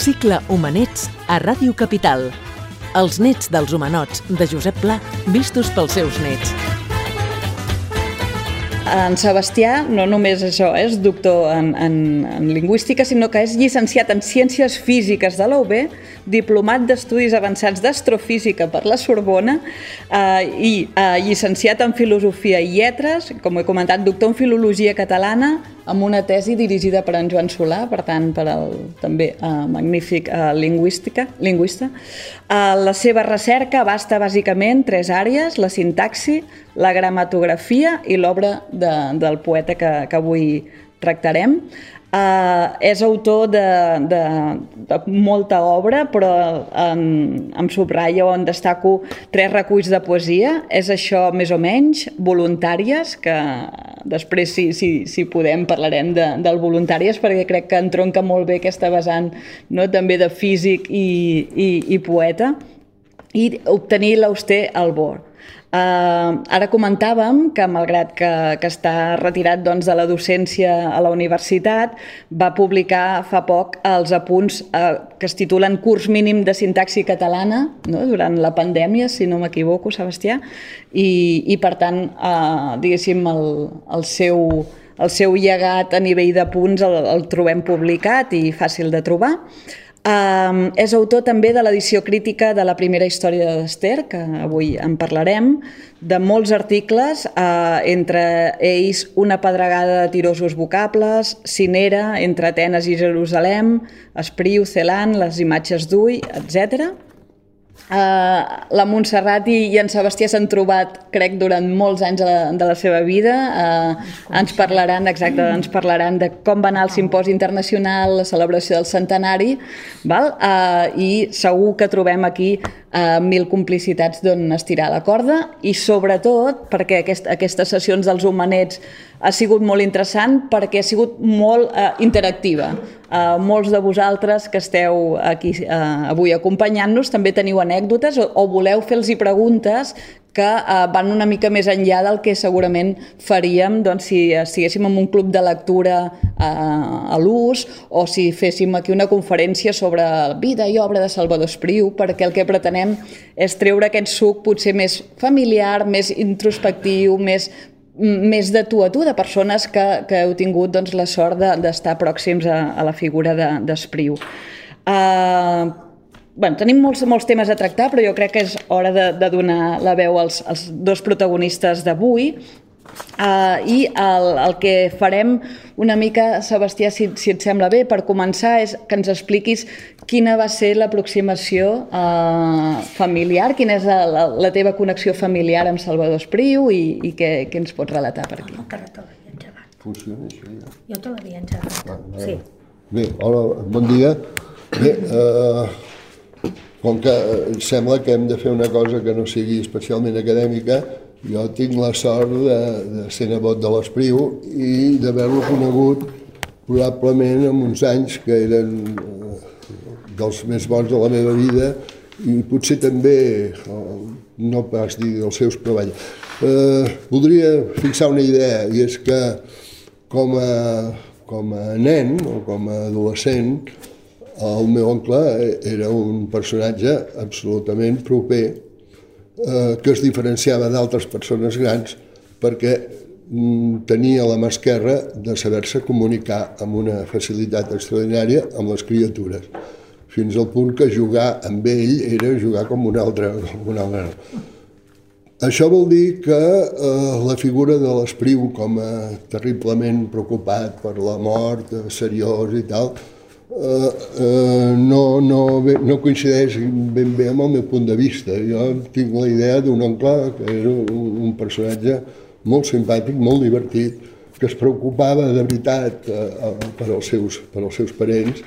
Cicle Humanets a Ràdio Capital. Els nets dels humanots de Josep Pla, vistos pels seus nets. En Sebastià no només això, és doctor en, en, en lingüística, sinó que és llicenciat en Ciències Físiques de la UB, diplomat d'Estudis Avançats d'Astrofísica per la Sorbona eh, i eh, llicenciat en Filosofia i Lletres, com he comentat, doctor en Filologia Catalana, amb una tesi dirigida per en Joan Solà, per tant, per al també eh, magnífic eh, lingüística, lingüista. Eh, la seva recerca abasta bàsicament tres àrees, la sintaxi, la gramatografia i l'obra de, del poeta que, que avui tractarem. Uh, és autor de, de, de molta obra, però um, em subratlla on destaco tres reculls de poesia. És això, més o menys, voluntàries, que després, si, si, si podem, parlarem de, del voluntàries, perquè crec que entronca molt bé aquesta vessant no? també de físic i, i, i poeta, i obtenir l'auster Albor. Uh, ara comentàvem que, malgrat que, que està retirat doncs, de la docència a la universitat, va publicar fa poc els apunts uh, que es titulen Curs mínim de sintaxi catalana no? durant la pandèmia, si no m'equivoco, Sebastià, i, i per tant, uh, diguéssim, el, el seu el seu llegat a nivell de punts el, el trobem publicat i fàcil de trobar. Um, és autor també de l'edició crítica de la primera història d'Ester, que avui en parlarem, de molts articles, uh, entre ells Una pedregada de tirosos vocables, Cinera, Entre Atenes i Jerusalem, Espriu, Celan, Les imatges d'Ull, etc. Uh, la Montserrat i, i en Sebastià s'han trobat, crec, durant molts anys de la, de la seva vida. Uh, ens parlaran, exacte, ens parlaran de com va anar el simposi internacional, la celebració del centenari, val? Uh, i segur que trobem aquí uh, mil complicitats d'on estirar la corda i sobretot perquè aquest, aquestes sessions dels humanets ha sigut molt interessant perquè ha sigut molt uh, interactiva. Uh, molts de vosaltres que esteu aquí uh, avui acompanyant-nos també teniu anècdotes o, o voleu fer-los preguntes que uh, van una mica més enllà del que segurament faríem doncs, si estiguéssim en un club de lectura uh, a l'ús o si féssim aquí una conferència sobre vida i obra de Salvador Espriu, perquè el que pretenem és treure aquest suc potser més familiar, més introspectiu, més més de tu a tu, de persones que, que heu tingut doncs, la sort d'estar de, pròxims a, a la figura d'Espriu. De, uh, bueno, tenim molts, molts temes a tractar, però jo crec que és hora de, de donar la veu als, als dos protagonistes d'avui. Uh, I el, el que farem una mica, Sebastià, si, si et sembla bé, per començar, és que ens expliquis quina va ser l'aproximació uh, familiar, quina és la, la, la teva connexió familiar amb Salvador Espriu i, i què, què ens pots relatar per aquí. No, te l'havia engegat. Funciona això ja? Jo te l'havia engegat. Ah, bé. Sí. Bé, hola, bon dia. Bé, eh, com que sembla que hem de fer una cosa que no sigui especialment acadèmica, jo tinc la sort de, de ser nebot de l'Espriu i d'haver-lo conegut probablement en uns anys que eren dels més bons de la meva vida i potser també, no pas dir dels seus treballs. Eh, voldria fixar una idea, i és que com a, com a nen o com a adolescent, el meu oncle era un personatge absolutament proper eh, que es diferenciava d'altres persones grans perquè mm, tenia la mà esquerra de saber-se comunicar amb una facilitat extraordinària amb les criatures fins al punt que jugar amb ell era jugar com un altre. Com un altre. Això vol dir que eh, la figura de l'Espriu com a terriblement preocupat per la mort, eh, seriós i tal, eh, eh, no, no, no coincideix ben bé amb el meu punt de vista. Jo tinc la idea d'un oncle que era un, personatge molt simpàtic, molt divertit, que es preocupava de veritat eh, per, als seus, per als seus parents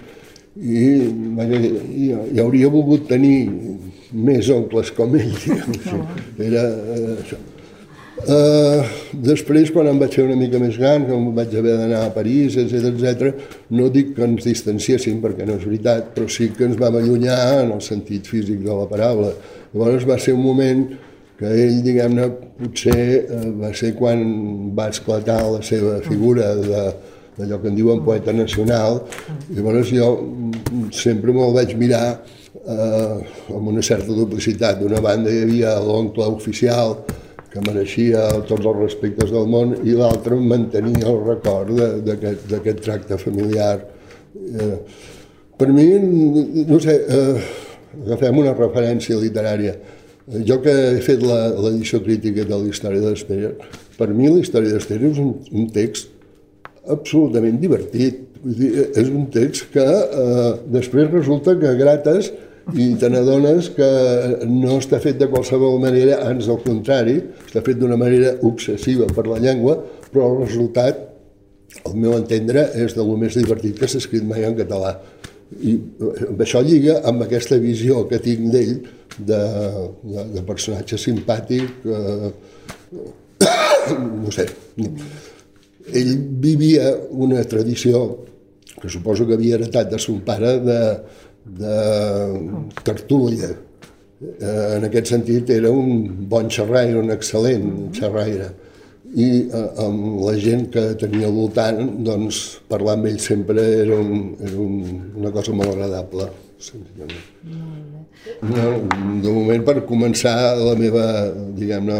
i, i, i hauria volgut tenir més oncles com ell, diguem, era eh, això. Uh, després, quan em vaig fer una mica més gran, que vaig haver d'anar a París, etc etc, no dic que ens distanciéssim, perquè no és veritat, però sí que ens vam allunyar en el sentit físic de la paraula. Llavors va ser un moment que ell, diguem-ne, potser uh, va ser quan va esclatar la seva figura de, allò que en diuen poeta nacional, llavors jo sempre me'l vaig mirar eh, amb una certa duplicitat. D'una banda hi havia l'oncle oficial, que mereixia tots els respectes del món, i l'altre mantenia el record d'aquest tracte familiar. Eh, per mi, no sé, eh, agafem una referència literària. Jo que he fet l'edició crítica de la història d'Esther, per mi la història d'Esther és un, un text absolutament divertit. Vull dir, és un text que eh, després resulta que grates i te n'adones que no està fet de qualsevol manera, ans al contrari, està fet d'una manera obsessiva per la llengua, però el resultat, al meu entendre, és de lo més divertit que s'ha escrit mai en català. I amb això lliga amb aquesta visió que tinc d'ell de, de, de personatge simpàtic, eh, no sé, ell vivia una tradició que suposo que havia heretat de son pare de, de tertúlia. Eh, en aquest sentit era un bon xerraire, un excel·lent xerraire. I eh, amb la gent que tenia al voltant, doncs parlar amb ell sempre era, un, era un, una cosa molt agradable. No, de moment, per començar la meva, diguem-ne,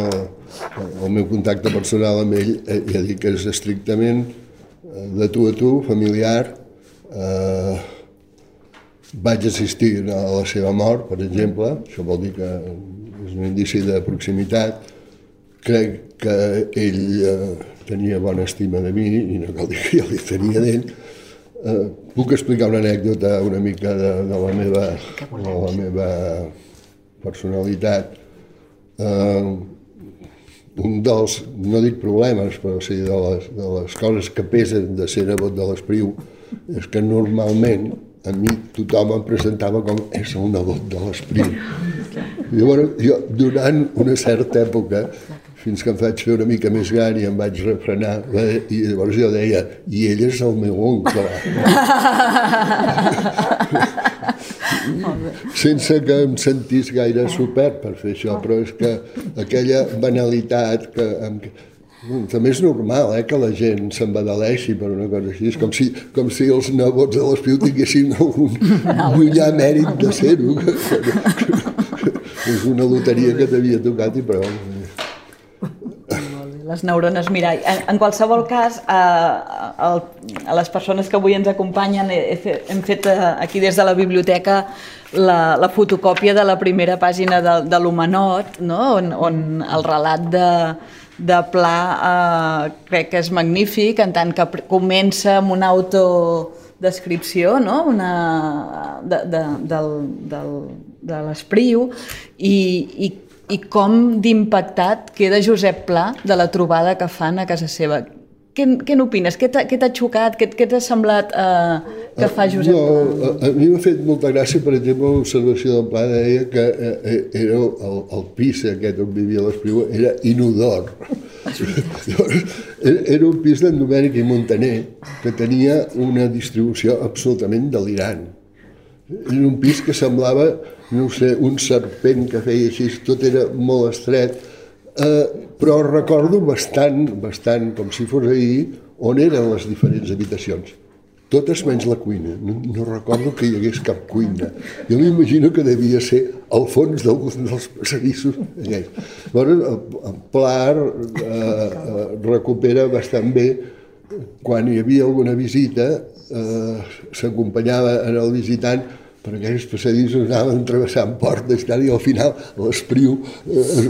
el meu contacte personal amb ell, eh, ja dic que és estrictament de tu a tu, familiar, eh, vaig assistir a la seva mort, per exemple, això vol dir que és un indici de proximitat. Crec que ell eh, tenia bona estima de mi i no cal dir que jo li tenia d'ell. Eh, puc explicar una anècdota una mica de, de, la, meva, de la meva personalitat. Eh, un dels, no dic problemes, però sí de les, de les coses que pesen de ser nebot de l'Espriu és que normalment a mi tothom em presentava com és el nebot de l'Esprit. Llavors, jo, durant una certa època, fins que em vaig fer una mica més gran i em vaig refrenar, i llavors jo deia, i ell és el meu oncle. Sense que em sentís gaire supert per fer això, però és que aquella banalitat que, també és normal eh, que la gent s'embadaleixi per una cosa així. És com si, com si els nebots de l'espiu tinguessin algun brillar mèrit de ser-ho. és una loteria que t'havia tocat i prou. Les neurones mirall. En, en qualsevol cas, a, a, a les persones que avui ens acompanyen he, he, hem fet eh, aquí des de la biblioteca la, la fotocòpia de la primera pàgina de, de l'Humanot, no? on, on el relat de, de Pla eh, crec que és magnífic, en tant que comença amb una autodescripció no? una, de, de, del, del, de l'Espriu i, i, i com d'impactat queda Josep Pla de la trobada que fan a casa seva. Què, què n'opines? Què t'ha xocat? Què, què t'ha semblat eh, que fa Josep no, a, a mi m'ha fet molta gràcia, per exemple, l'observació del pla deia que eh, eh era el, el pis aquest on vivia l'Espriu era inodor. era un pis d'en Domènec i Montaner que tenia una distribució absolutament delirant. Era un pis que semblava, no sé, un serpent que feia així, tot era molt estret, eh, però recordo bastant, bastant, com si fos ahir, on eren les diferents habitacions. Totes menys la cuina. No, no recordo que hi hagués cap cuina. Jo m'imagino que devia ser al fons d'algun dels passadissos Llavors, el Plar eh, recupera bastant bé quan hi havia alguna visita, eh, s'acompanyava en el visitant per aquells passadissos anaven travessant portes i tal, i al final l'espriu eh,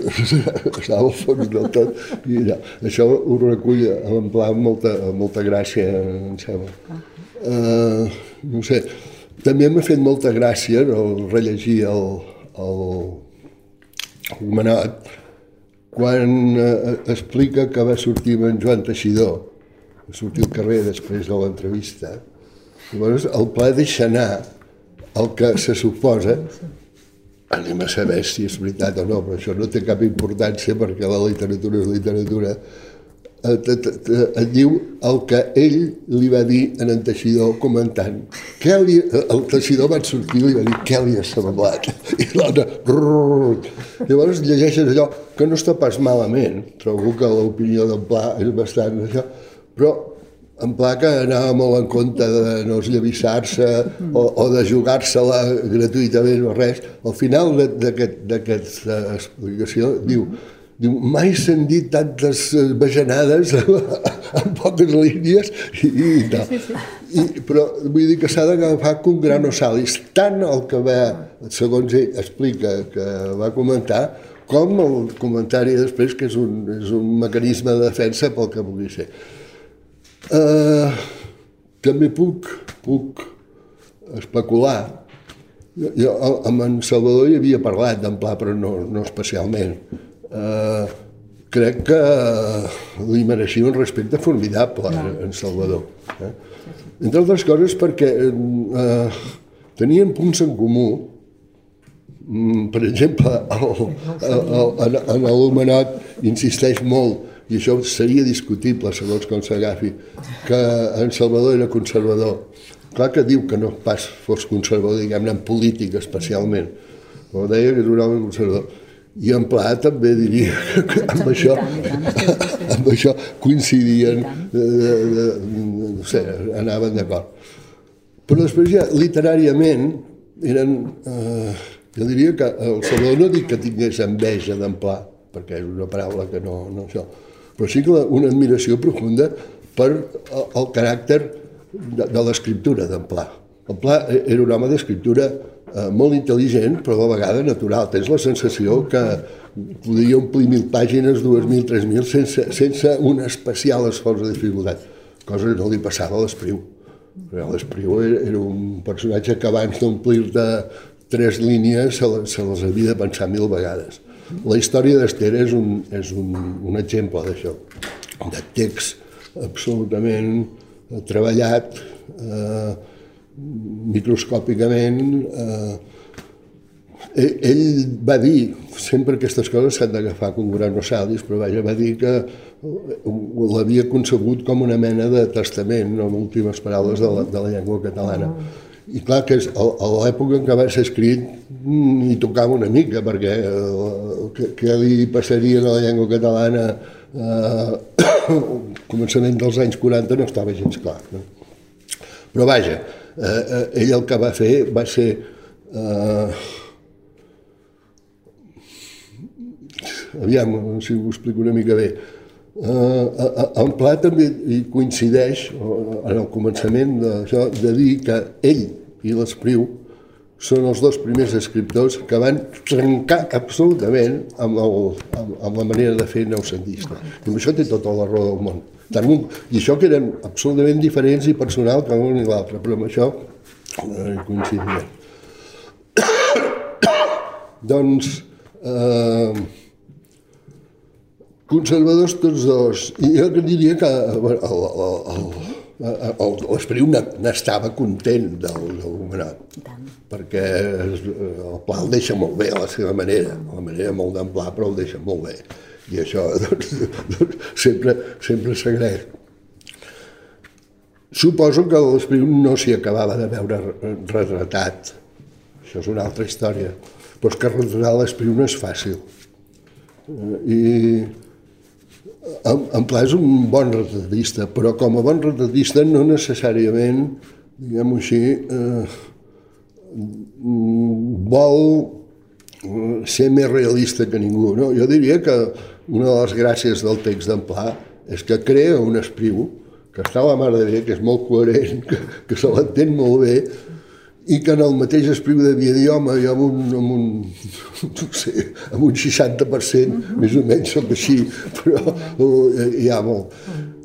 estava al fons del tot. I ja, això ho recull en pla amb molta, amb molta gràcia, em sembla. Eh, no sé, també m'ha fet molta gràcia el rellegir el, el, el Manat quan eh, explica que va sortir amb en Joan Teixidor, va sortir al carrer després de l'entrevista. Llavors el pla deixa anar el que se suposa, anem a saber si és veritat o no, però això no té cap importància perquè la literatura és literatura, et, et, et, et diu el que ell li va dir en en Teixidor comentant. Què li, el Teixidor va sortir i li va dir què li ha semblat. I l'altre... Llavors llegeixes allò que no està pas malament. Trobo que l'opinió del Pla és bastant això. Però en pla que anava molt en compte de no esllavissar-se o, o de jugar-se-la gratuïtament o res. Al final d'aquesta aquest, explicació diu diu, mai s'han dit tantes bajanades en poques línies i, i tal. Sí, sí. I, però vull dir que s'ha d'agafar com grano salis, tant el que va, segons ell explica, que va comentar, com el comentari després, que és un, és un mecanisme de defensa pel que pugui ser. Uh, també puc, puc especular. Jo, amb en Salvador hi havia parlat d'en Pla, però no, no especialment. Uh, crec que li mereixia un respecte formidable no. en Salvador. Eh? Entre altres coses perquè eh, tenien punts en comú, mm, per exemple, el, el, el, en l'Homenot insisteix molt, i això seria discutible segons com s'agafi, que en Salvador era conservador. Clar que diu que no pas fos conservador, diguem-ne, en política especialment, però deia que era un home conservador. I en Pla també diria que amb això, amb això coincidien, eh, eh, no sé, anaven d'acord. Però després ja literàriament eren, eh, jo diria que el Salvador no dic que tingués enveja d'en Pla, perquè és una paraula que no, no això, però sí que una admiració profunda per el, el caràcter de, de l'escriptura d'en Pla. En Pla era un home d'escriptura eh, molt intel·ligent, però a vegada natural. Tens la sensació que podria omplir mil pàgines, dues mil, tres mil, sense, sense un especial esforç de dificultat, cosa que no li passava a l'Espriu. L'Espriu era, era un personatge que abans d'omplir-te tres línies se, les, se les havia de pensar mil vegades. La història d'Ester és, un, és un, un exemple d'això, de text absolutament treballat, eh, microscòpicament eh, ell va dir, sempre aquestes coses s'han d'agafar com gran salis, però vaja, va dir que l'havia concebut com una mena de testament, no, en últimes paraules de la, de la llengua catalana. I clar que és, a, l'època en què va ser escrit mm, hi tocava una mica, perquè eh, què, li passaria a la llengua catalana eh, començament dels anys 40 no estava gens clar. No? Però vaja, eh, eh, ell el que va fer va ser eh, aviam, si ho explico una mica bé eh, en Pla també hi coincideix en el començament d'això de dir que ell i l'Espriu són els dos primers escriptors que van trencar absolutament amb, el, amb, amb la manera de fer noucentista. I amb això té tota la raó del món. Tant un, I això que eren absolutament diferents i personal que l'un i l'altre, però amb això eh, coincidien. doncs, eh, conservadors tots dos. I jo diria que el, el, el, l'esperit n'estava content del, del Homenot, perquè el Pla el deixa molt bé a la seva manera, la manera molt d'en Pla, però el deixa molt bé i això doncs, doncs, sempre, sempre s'agraeix. Suposo que l'Espriu no s'hi acabava de veure retratat, això és una altra història, però és que retratar l'Espriu no és fàcil. I Pla és un bon retratista, però com a bon retratista no necessàriament, diguem-ho així, eh, vol ser més realista que ningú. No? Jo diria que una de les gràcies del text d'en Pla és que crea un espriu que està a la mar de bé, que és molt coherent, que, que se l'entén molt bé, i que en el mateix espriu de idioma jo amb un, amb un, no sé, amb un 60%, uh -huh. més o menys sóc així, però uh, hi ha molt.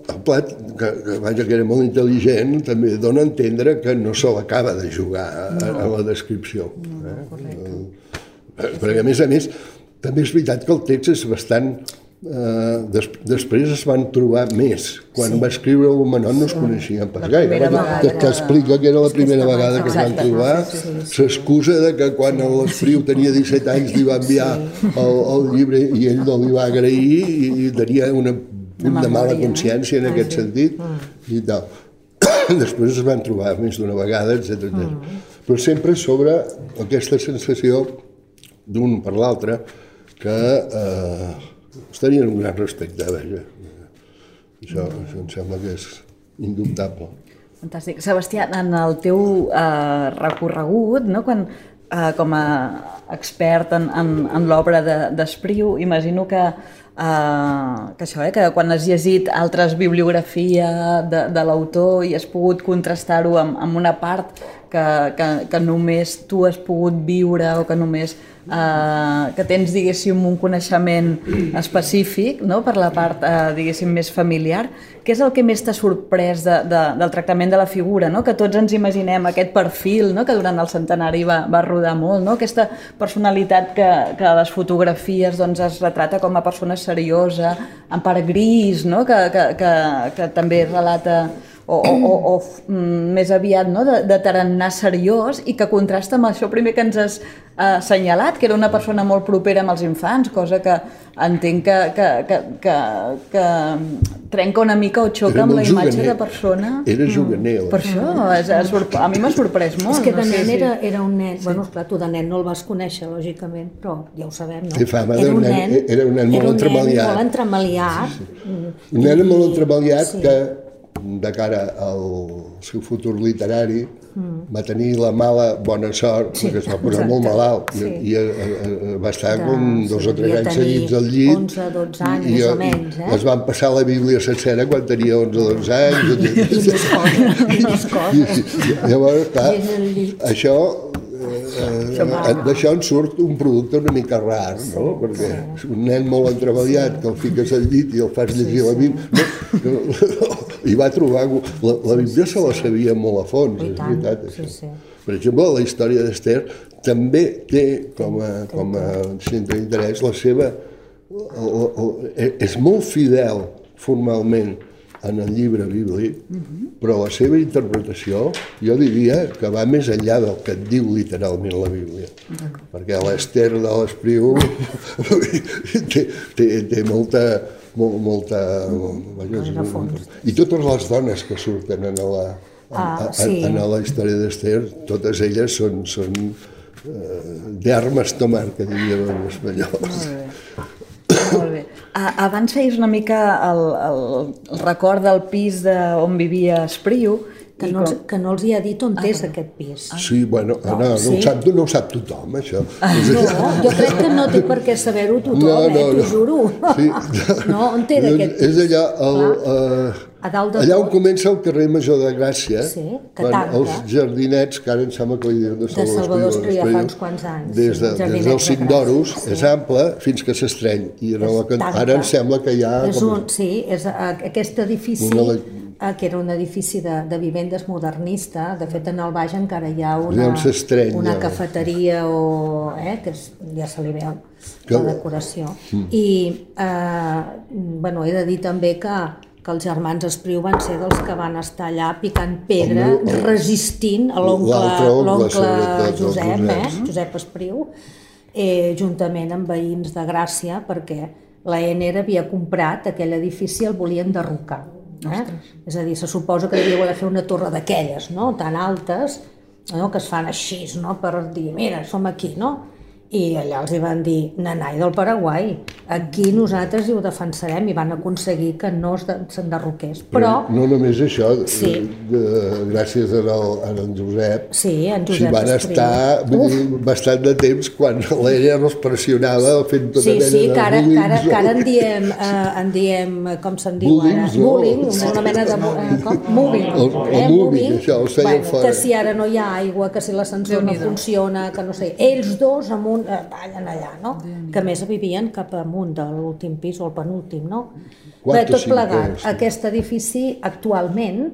El Plat, que, que, vaja, que era molt intel·ligent, també dona a entendre que no se l'acaba de jugar a, a, a la descripció. No, eh? perquè a més a més també és veritat que el text és bastant Uh, des, després es van trobar més. Quan sí. va escriure el Manot no es coneixien pas gaire. Que, que explica que era la primera vegada que es van trobar. S'excusa de que quan l'Espriu tenia 17 anys li va enviar el, el llibre i ell no li va agrair i, i tenia una punt de mala consciència en aquest sentit i tal. Després es van trobar més d'una vegada, etc. Mm. Però sempre sobre aquesta sensació d'un per l'altre que eh, es tenien un gran respecte, vaja. Això, això em sembla que és indubtable. Fantàstic. Sebastià, en el teu eh, recorregut, no, quan, eh, com a expert en, en, en l'obra d'Espriu, de, imagino que, eh, que això, eh, que quan has llegit altres bibliografia de, de l'autor i has pogut contrastar-ho amb, amb una part que, que, que només tu has pogut viure o que només eh, que tens, diguéssim, un coneixement específic no? per la part, eh, diguéssim, més familiar. Què és el que més t'ha sorprès de, de, del tractament de la figura? No? Que tots ens imaginem aquest perfil no? que durant el centenari va, va rodar molt, no? aquesta personalitat que, que a les fotografies doncs, es retrata com a persona seriosa, amb part gris, no? que, que, que, que també relata o, o, o, o mm, més aviat no? de, de tarannà seriós i que contrasta amb això primer que ens has eh, assenyalat, que era una persona molt propera amb els infants, cosa que entenc que, que, que, que, que trenca una mica o xoca amb la imatge juganer. de persona. Era juganer. Mm. Per això, és, és, a mi m'ha sorprès molt. És que de no nen sé era, era un nen, sí. bueno, esclar, tu de nen no el vas conèixer, lògicament, però ja ho sabem, no? Té fama era un nen, era un nen molt entremaliat. Era un nen molt entremaliat. Sí, sí. Un nen molt entremaliat sí. que de cara al seu futur literari, mm. va tenir la mala bona sort, sí, perquè es va posar exacte. molt malalt, i, sí. i a, a, a, va estar de, com dos sí, o tres anys seguits al llit. 11, 12 anys, i, més o menys, eh? Es van passar la Bíblia sencera quan tenia 11 o 12 anys. I, I I, i, llavors, clar, això eh, d'això en surt un producte una mica rar, no? Perquè un nen molt entreballat que el fiques al llit i el fas llegir la Bíblia, no? I va trobar... La, la Bíblia se la sabia molt a fons, és veritat, això. Sí, sí. Per exemple, la història d'Ester també té com a, com a centre d'interès la seva... O, o, és molt fidel formalment en el llibre bíblic, uh -huh. però la seva interpretació jo diria que va més enllà del que et diu literalment la Bíblia. Uh -huh. Perquè l'Ester de l'Espriu té, té, té molta, molt, molta... Vaja, I totes les dones que surten en la, ah, sí. en, en la història d'Ester, totes elles són, són eh, d'armes tomar, que diríem en espanyol. Molt bé. Molt bé. Abans feies una mica el, el, el record del pis de on vivia Espriu, que no, els, que no els hi ha dit on ah, és aquest pis. Sí, bueno, no, no, sí? ho sap, no ho sap tothom, això. Ah, no, jo crec que no té per què saber-ho tothom, no, no, eh, t'ho no. juro. Sí. No, on té aquest pis? És allà, el, uh, a dalt de allà on comença el carrer Major de Gràcia, sí, que quan tanca. els jardinets, que ara em sembla que li diuen de Salvador, de Salvador Espriu, ja fa uns quants anys. Des, de, sí, des del Cinc d'Oros, sí. és ample fins que s'estreny. I ara, la, ara em sembla que hi ha... És com... un, sí, és aquest edifici... Una, eh, que era un edifici de, de vivendes modernista. De fet, en el baix encara hi ha una, una cafeteria o, eh, que és, ja se li veu la decoració. Mm. I eh, bueno, he de dir també que, que els germans Espriu van ser dels que van estar allà picant pedra, el meu, resistint a l'oncle Josep, eh, Josep Espriu, eh, juntament amb veïns de Gràcia, perquè la ENER havia comprat aquell edifici i el volien derrocar Eh? És a dir, se suposa que devia de fer una torre d'aquelles, no? tan altes, no? que es fan així, no? per dir, mira, som aquí, no? I allà els hi van dir, nanai del Paraguai, aquí nosaltres hi ho defensarem i van aconseguir que no s'enderroqués. Però. No només això, sí. de, gràcies a el, a en Josep, sí, en Josep si van estar dir, bastant de temps quan l'ella no es pressionava fent tota sí, mena sí, de ara, bullying. Ara, ara en diem, eh, en diem, com se'n diu bullying, ara? No? Bullying, una, una mena de... Eh, com? Moving. El, el eh, moving, això, el feien bueno, fora. Que si ara no hi ha aigua, que si l'ascensor no funciona, que no sé, ells dos amb un un, eh, ballen allà, no? Que més vivien cap amunt de l'últim pis o el penúltim, no? Bé, tot plegat, aquest edifici actualment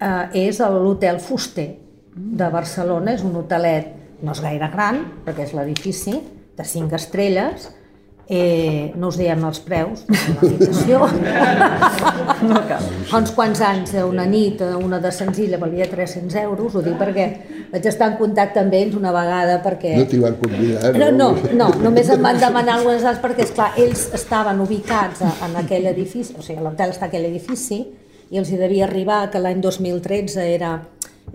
eh, és l'Hotel Fuster de Barcelona, és un hotelet, no és gaire gran, perquè és l'edifici, de cinc estrelles, Eh, no us diem els preus de l'habitació. no cal. Fa uns quants anys, una nit, una de senzilla valia 300 euros, ho dic perquè vaig estar en contacte amb ells una vegada perquè... No t'hi van convidar, no? No, no, no, només em van demanar algunes dades perquè, esclar, ells estaven ubicats en aquell edifici, o sigui, l'hotel està a aquell edifici, i els hi devia arribar que l'any 2013 era,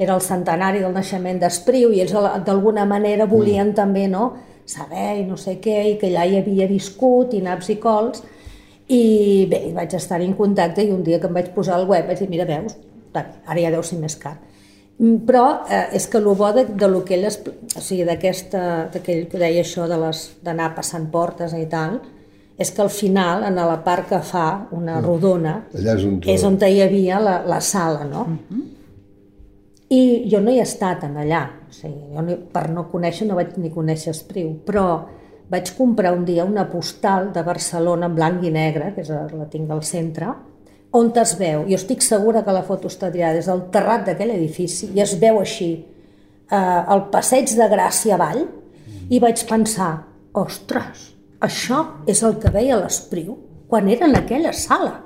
era el centenari del naixement d'Espriu i ells d'alguna manera volien mm. també, no?, saber i no sé què, i que allà hi havia viscut, i naps i cols, i bé, vaig estar en contacte i un dia que em vaig posar al web vaig dir, mira, veus, ara ja deu ser més car. Mm, però eh, és que el bo de, de lo que ell, o sigui, d'aquesta, d'aquell que deia això de les d'anar passant portes i tal, és que al final, en la part que fa una mm. rodona, Allà és, on és on hi havia la, la sala, no? Mm -hmm. I jo no hi he estat en allà, sigui, jo no, per no conèixer no vaig ni conèixer Espriu, però vaig comprar un dia una postal de Barcelona en blanc i negre, que és, la tinc al centre, on es veu, jo estic segura que la foto està tirada des del terrat d'aquell edifici i es veu així eh, el passeig de Gràcia avall i vaig pensar, ostres, això és el que veia l'Espriu quan era en aquella sala.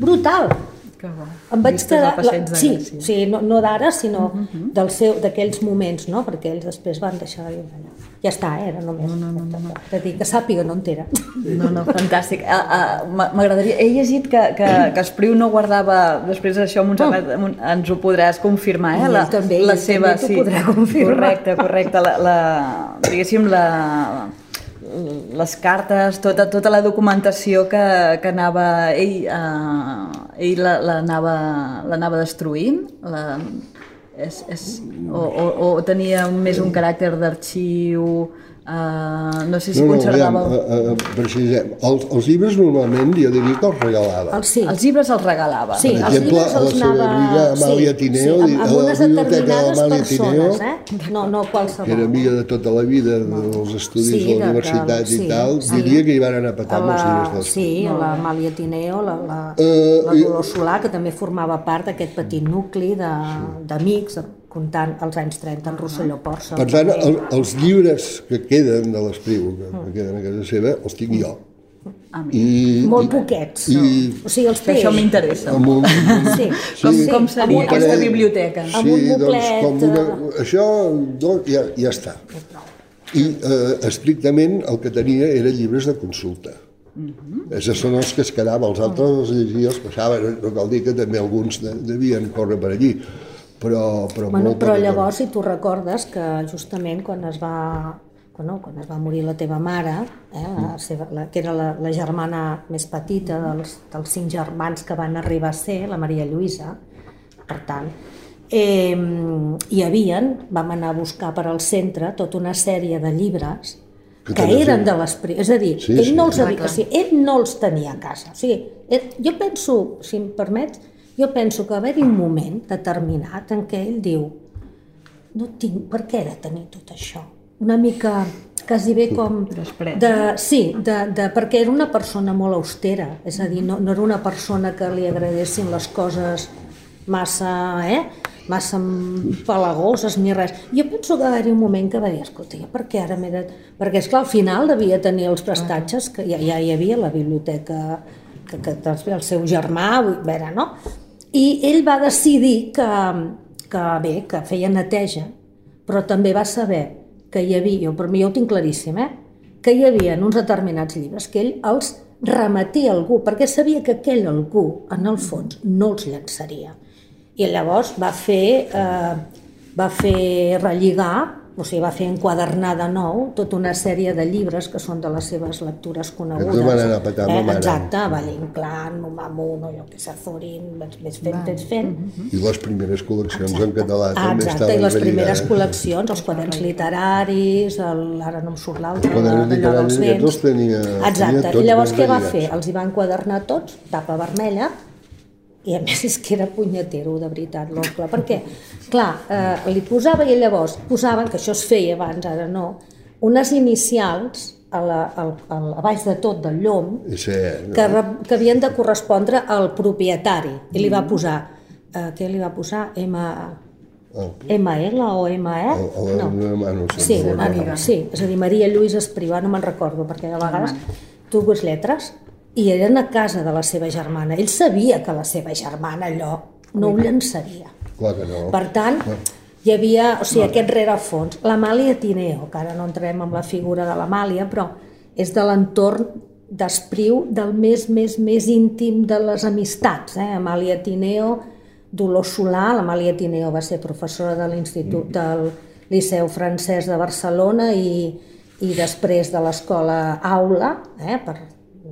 Brutal! Que bo. Em vaig quedar... La, sí, sí, no, no d'ara, sinó uh -huh. d'aquells moments, no? perquè ells després van deixar de viure allà. Ja està, eh? era només. No, no, no, no. Que, dir, que sàpiga, no entera. No, no, fantàstic. Uh, uh, M'agradaria... He llegit que, que, que Espriu no guardava... Després d'això, Montserrat, oh. ens ho podràs confirmar, eh? La, també, la seva... També sí, podrà confirmar. Correcte, correcte. La, la, diguéssim, la les cartes, tota, tota la documentació que, que anava ell, eh, ell l'anava destruint, la, és, és, o, o, o tenia més un caràcter d'arxiu, Uh, no sé si no, no, conservava... uh, uh, precisem, els, els llibres normalment jo diria que els regalava. El, sí. Els llibres els regalava. Sí, per exemple, els la seva anava... amiga Amàlia sí, Tineo, sí, amb, amb unes determinades persones, eh? No, no qualsevol. Que era amiga de tota la vida dels estudis sí, de la universitat de, i tal, sí. diria que hi van anar petant la, els llibres dels Sí, l'Amàlia Tineo, la, la, uh, la Dolors Solà, que també formava part d'aquest petit nucli d'amics, de, comptant els anys 30 en Rosselló Porça. Per tant, el, els llibres que queden de l'Espriu, que, que queden a casa seva, els tinc jo. I, Molt poquets. I, o sigui, els té. Això m'interessa. Un, sí. sí. Com, com seria un aquesta biblioteca? Sí, amb un buclet. Doncs, com una, eh. això doncs, ja, ja està. I eh, estrictament el que tenia era llibres de consulta. Uh -huh. Aquests són els que es quedava, els altres els llegia, els passava, no cal dir que també alguns devien córrer per allí però, però, bueno, molt però llavors, si tu recordes que justament quan es va, bueno, quan es va morir la teva mare, eh, la mm. seva, la, que era la, la germana més petita dels, dels cinc germans que van arribar a ser, la Maria Lluïsa, per tant, eh, hi havien, vam anar a buscar per al centre tota una sèrie de llibres que, que eren de les... És a dir, sí, ell, sí, no els havia, o sigui, ell no els tenia a casa. O sigui, jo penso, si em permets, jo penso que va haver-hi un moment determinat en què ell diu no tinc per què de tenir tot això. Una mica quasi bé com... De, sí, de, de, perquè era una persona molt austera, és a dir, no, no era una persona que li agradessin les coses massa, eh? massa pelagoses ni res. Jo penso que va haver un moment que va dir, escolta, per què ara m'he de... Perquè, esclar, al final devia tenir els prestatges, que ja, ja hi havia la biblioteca que, que el seu germà, vull veure, no? I ell va decidir que, que bé, que feia neteja, però també va saber que hi havia, per mi jo ho tinc claríssim, eh? que hi havia uns determinats llibres que ell els remetia a algú, perquè sabia que aquell algú, en el fons, no els llançaria. I llavors va fer, eh, va fer relligar o sigui, va fer enquadernar de nou tota una sèrie de llibres que són de les seves lectures conegudes. Que van anar petant, eh? Exacte, Valle Inclán, Unamuno, allò que Sazorin, vaig fent, vaig fent. Mm -hmm. I les primeres col·leccions Exacte. en català també Exacte, estaven i les primeres col·leccions, els quaderns literaris, el, ara no em surt l'altre, d'allò dels vents. Tenia, Exacte, tenia i llavors què va fer? Els hi va enquadernar tots, tapa vermella, i a més és que era punyetero, de veritat, l'oncle, perquè, clar, eh, li posava i llavors posaven, que això es feia abans, ara no, unes inicials a la, a, a, a baix de tot del llom sí, no. que, que havien de correspondre al propietari i li va mm. posar, eh, què li va posar? M, ML o ME? No. no sé, sí, no, sí, és a dir, Maria Lluïsa Espriva, no me'n recordo, perquè de vegades tu dues lletres i eren a casa de la seva germana. Ell sabia que la seva germana allò no ho llançaria. Clar que no. Per tant, hi havia, o sigui, no. aquest rerefons. L'Amàlia Tineo, que ara no entrem amb la figura de l'Amàlia, però és de l'entorn d'Espriu del més, més, més íntim de les amistats. Eh? Amàlia Tineo, Dolors Solà, l'Amàlia Tineo va ser professora de l'Institut mm. del Liceu Francès de Barcelona i, i després de l'escola Aula, eh, per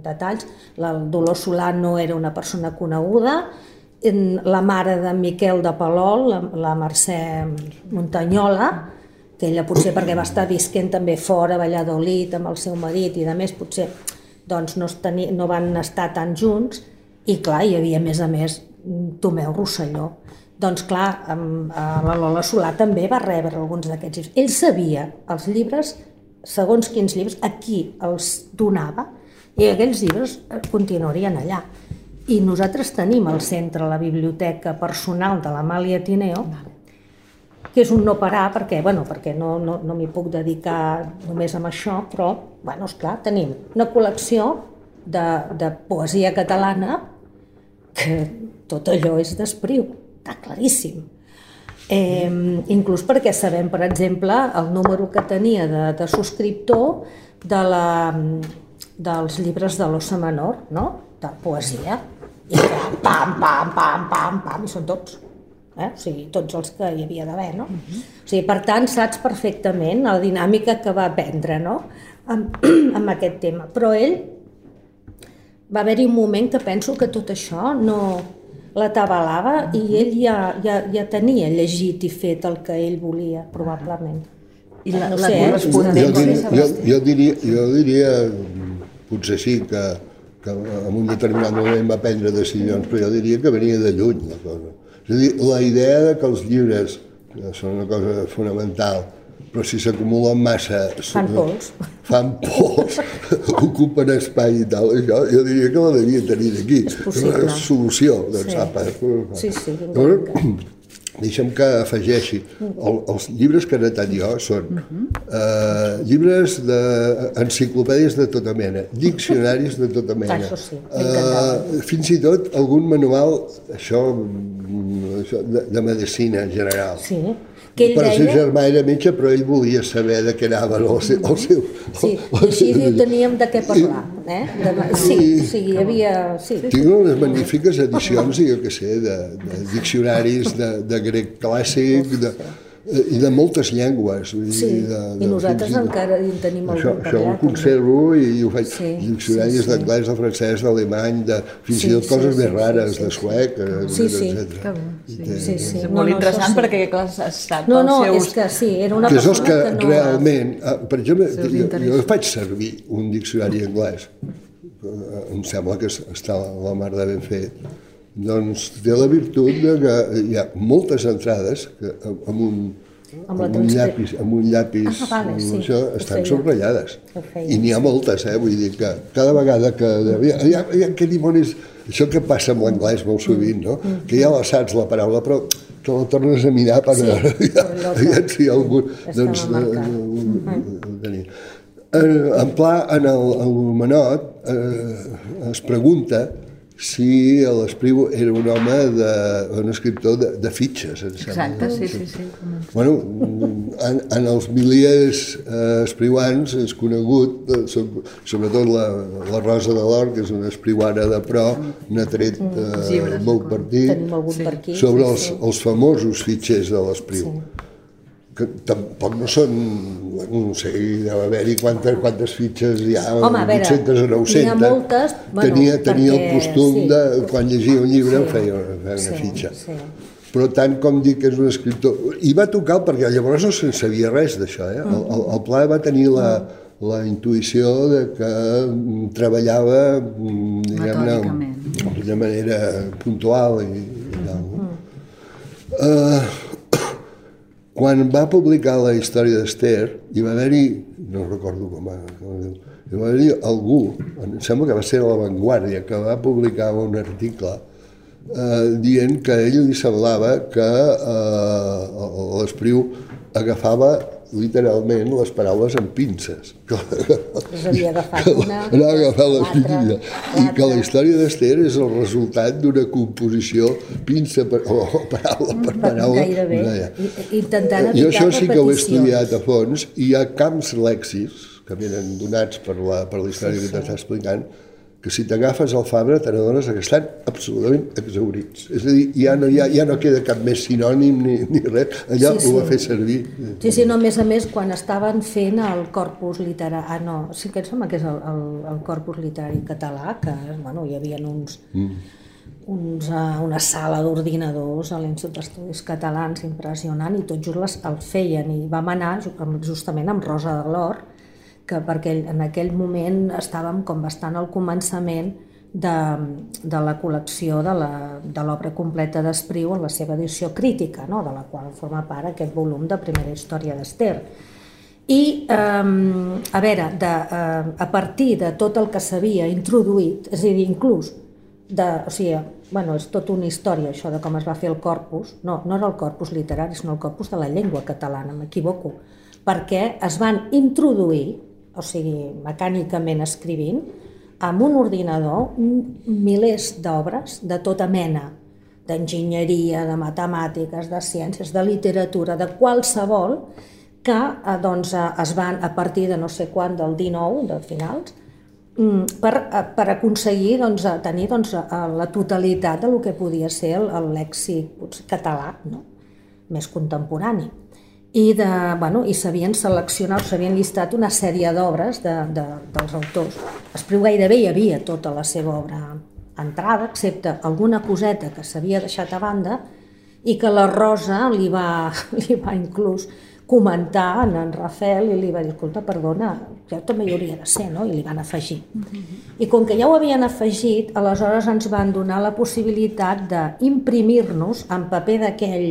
detalls, la Dolors Solà no era una persona coneguda la mare de Miquel de Palol, la, Mercè Montanyola, que ella potser perquè va estar visquent també fora a Valladolid amb el seu marit i de més potser doncs no, teni, no van estar tan junts i clar, hi havia a més a més Tomeu Rosselló. Doncs clar, la Lola Solà també va rebre alguns d'aquests llibres. Ell sabia els llibres, segons quins llibres, a qui els donava i aquells llibres continuarien allà. I nosaltres tenim al centre la biblioteca personal de l'Amàlia Tineo, que és un no parar perquè, bueno, perquè no, no, no m'hi puc dedicar només amb això, però, bueno, esclar, tenim una col·lecció de, de poesia catalana que tot allò és d'espriu, està claríssim. Eh, inclús perquè sabem, per exemple, el número que tenia de, de subscriptor de la, dels llibres de l'Ossa Menor, no? de poesia, i pam, pam, pam, pam, pam, i són tots eh? o sigui, tots els que hi havia d'haver, no? Uh -huh. O sigui, per tant, saps perfectament la dinàmica que va aprendre, no?, amb, amb aquest tema. Però ell va haver-hi un moment que penso que tot això no l'atabalava i ell ja, ja, ja tenia llegit i fet el que ell volia, probablement. I la, no la sé, correspondència... Jo, jo, jo, diria, jo diria, potser sí, que, que en un determinat moment va prendre decisions, però jo diria que venia de lluny la cosa és a dir, la idea de que els llibres que són una cosa fonamental, però si s'acumulen massa... Fan pols. Fan pols, ocupen espai i tal. Jo, jo diria que la devia tenir aquí. És possible. Una solució, doncs, sí. apa. Sí, sí. Llavors, deixa'm que afegeixi. El, els llibres que he heretat jo són uh -huh. uh, llibres d'enciclopèdies de, de tota mena, diccionaris de tota mena. Uh, fins i tot algun manual, això, això de, de medicina en general. Sí que ell per deia... ser germà era metge, però ell volia saber de què anava el seu... El seu sí, el seu... teníem de què parlar. Eh? De... Sí, sí, hi havia... Sí. Tinc unes magnífiques edicions, jo què sé, de, de diccionaris de, de grec clàssic, de, i de moltes llengües. Vull sí, de, de, i nosaltres de, encara en tenim això, algun Això ho conservo i, i ho faig. Sí, diccionaris sí, sí. d'anglès, de francès, d'alemany, de, fins sí, i tot coses sí, més rares, sí, sí, de suec, sí, sí. etc. Sí, sí, sí. És molt no, interessant sí. perquè clar, ha estat no, no, seus... és que sí, era una que persona que, que no... realment, ah, per exemple, jo, jo faig servir un diccionari anglès, em sembla que està la mar de ben fet, doncs té la virtut de que hi ha moltes entrades que amb un, amb, amb un llapis, amb un llapis ah, vale, sí, això, estan subratllades. I n'hi ha moltes, eh? vull dir que cada vegada que... Hi ha, hi ha que dimonis... Això que passa amb l'anglès molt sovint, no? Mm. Que ja la saps, la paraula, però te la tornes a mirar per sí, veure ja, ja, si hi ha algun... Doncs, eh, en pla, en el, el Menot eh, es pregunta si l'Espriu era un home, de, un escriptor de, de fitxes. Exacte, sí, sí, sí. Bueno, en, en els miliers eh, espriuans és conegut, eh, sobretot la, la Rosa de l'Or, que és una espriuana de pro, n'ha tret eh, molt partit, sí. sobre els, els famosos fitxers de l'Espriu. Sí que tampoc no són, no sé, deu haver-hi quantes, quantes fitxes hi ha, Home, veure, 800 o 900. N'hi ha moltes, bueno, tenia, tenia perquè, el costum sí, de, quan llegia un llibre, sí, feia, feia una sí, fitxa. Sí. Però tant com dic que és un escriptor... I va tocar, perquè llavors no se'n sabia res d'això, eh? El, el, el Pla va tenir la, la intuïció de que treballava, diguem-ne, de manera puntual i, i tal. Mm. Uh, quan va publicar la història d'Ester, hi va haver-hi, no recordo com va, com hi va haver-hi algú, em sembla que va ser a La Vanguardia, que va publicar un article eh, dient que a ell li semblava que eh, l'Espriu agafava literalment les paraules amb pinces. Les havia agafat una, no agafat la pinça. I que la història d'Ester és el resultat d'una composició pinça per, o paraula per paraula. Gairebé, intentant evitar Jo això sí que ho he estudiat a fons i hi ha camps lèxics que venen donats per la, per la història sí, sí. que t'està explicant, que si t'agafes al Fabra te n'adones que estan absolutament exaurits. És a dir, ja no, ja, ja no queda cap més sinònim ni, ni res, allà sí, sí. ho va fer servir. Sí, sí, no, a més a més, quan estaven fent el corpus literari, ah no, sí que em sembla que és el, el, el corpus literari català, que bueno, hi havia uns, mm. uns, uh, una sala d'ordinadors a l'Institut d'Estudis Catalans impressionant i tot just les, el feien i vam anar justament amb Rosa de l'Or que perquè en aquell moment estàvem com bastant al començament de, de la col·lecció de l'obra completa d'Espriu en la seva edició crítica, no? de la qual forma part aquest volum de primera història d'Ester. I, eh, a veure, de, eh, a partir de tot el que s'havia introduït, és a dir, inclús de, o sigui, bueno, és tota una història això de com es va fer el corpus, no, no era el corpus literari, sinó el corpus de la llengua catalana, m'equivoco, perquè es van introduir, o sigui, mecànicament escrivint, amb un ordinador milers d'obres de tota mena, d'enginyeria, de matemàtiques, de ciències, de literatura, de qualsevol, que eh, doncs, eh, es van, a partir de no sé quan, del 19, de finals, mm, per, eh, per aconseguir doncs, tenir doncs, la totalitat de lo que podia ser el, el lèxic català, no? més contemporani i, de, bueno, i s'havien seleccionat, s'havien llistat una sèrie d'obres de, de, dels autors. Espriu gairebé hi havia tota la seva obra entrada, excepte alguna coseta que s'havia deixat a banda i que la Rosa li va, li va inclús comentar en en Rafael i li va dir, escolta, perdona, ja també hi hauria de ser, no? I li van afegir. I com que ja ho havien afegit, aleshores ens van donar la possibilitat d'imprimir-nos en paper d'aquell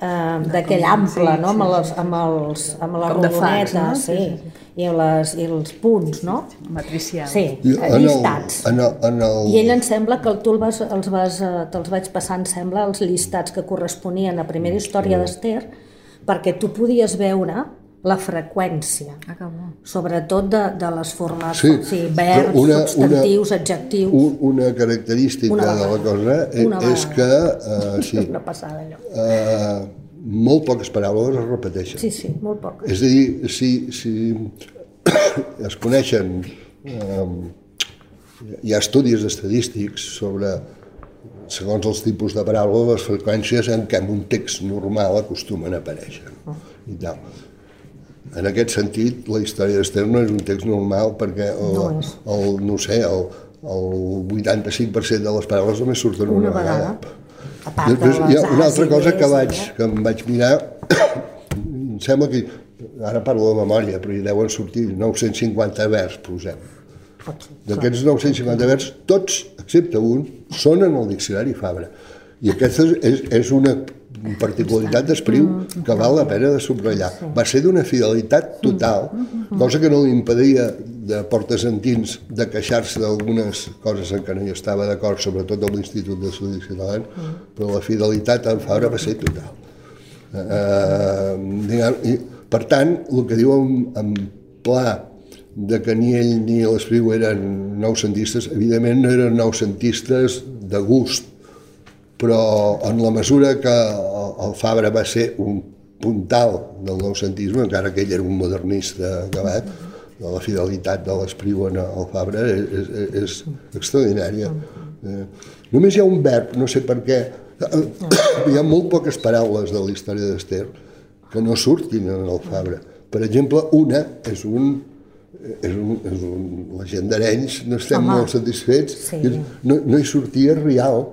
eh, d'aquell ample, sí, no? amb, les, amb, els, amb la rodoneta, no? sí, sí, sí. I, les, i els punts, no? Matricial. Sí, llistats. En el, en el... I ell em sembla que tu el vas, els vas, eh, te'ls vaig passar, em sembla, els llistats que corresponien a primera història d'Ester, perquè tu podies veure la freqüència, ah, sobretot de, de les formes, sí, o sigui, verbs, una, substantius, una, adjectius... Un, una característica una de la cosa és, és que... Uh, sí, una passada, allò. Uh, molt poques paraules es repeteixen. Sí, sí, molt poques. És a dir, si, si es coneixen... Um, hi ha estudis estadístics sobre segons els tipus de paraules, les freqüències en què en un text normal acostumen a aparèixer. Oh. I tal en aquest sentit, la història d'Ester no és un text normal perquè el, no, és. el, no sé, el, el 85% de les paraules només surten una, una vegada. vegada. Després hi ha una altra cosa que, vaig, que em vaig mirar, em sembla que, ara parlo de memòria, però hi deuen sortir 950 vers, posem. D'aquests 950 vers, tots, excepte un, són en el diccionari Fabra. I aquesta és, és una particularitat d'Espriu mm. que val la pena de subratllar. Va ser d'una fidelitat total, cosa que no li impedia de portes entins de queixar-se d'algunes coses en què no hi estava d'acord, sobretot amb l'Institut de Estudis Catalans, però la fidelitat en Fabra va ser total. Eh, diguem, i, per tant, el que diu en, en Pla de que ni ell ni l'Espriu eren noucentistes, evidentment no eren noucentistes de gust, però en la mesura que el Fabra va ser un puntal del noucentisme, encara que ell era un modernista acabat, de la fidelitat de l'Espriu al Fabra és, és, és extraordinària. Eh, només hi ha un verb, no sé per què, hi ha molt poques paraules de la història d'Ester que no surtin en el Fabra. Per exemple, una és un, és un, és un la gent d'Arenys no estem Home, molt satisfets, sí. no, no hi sortia Rial,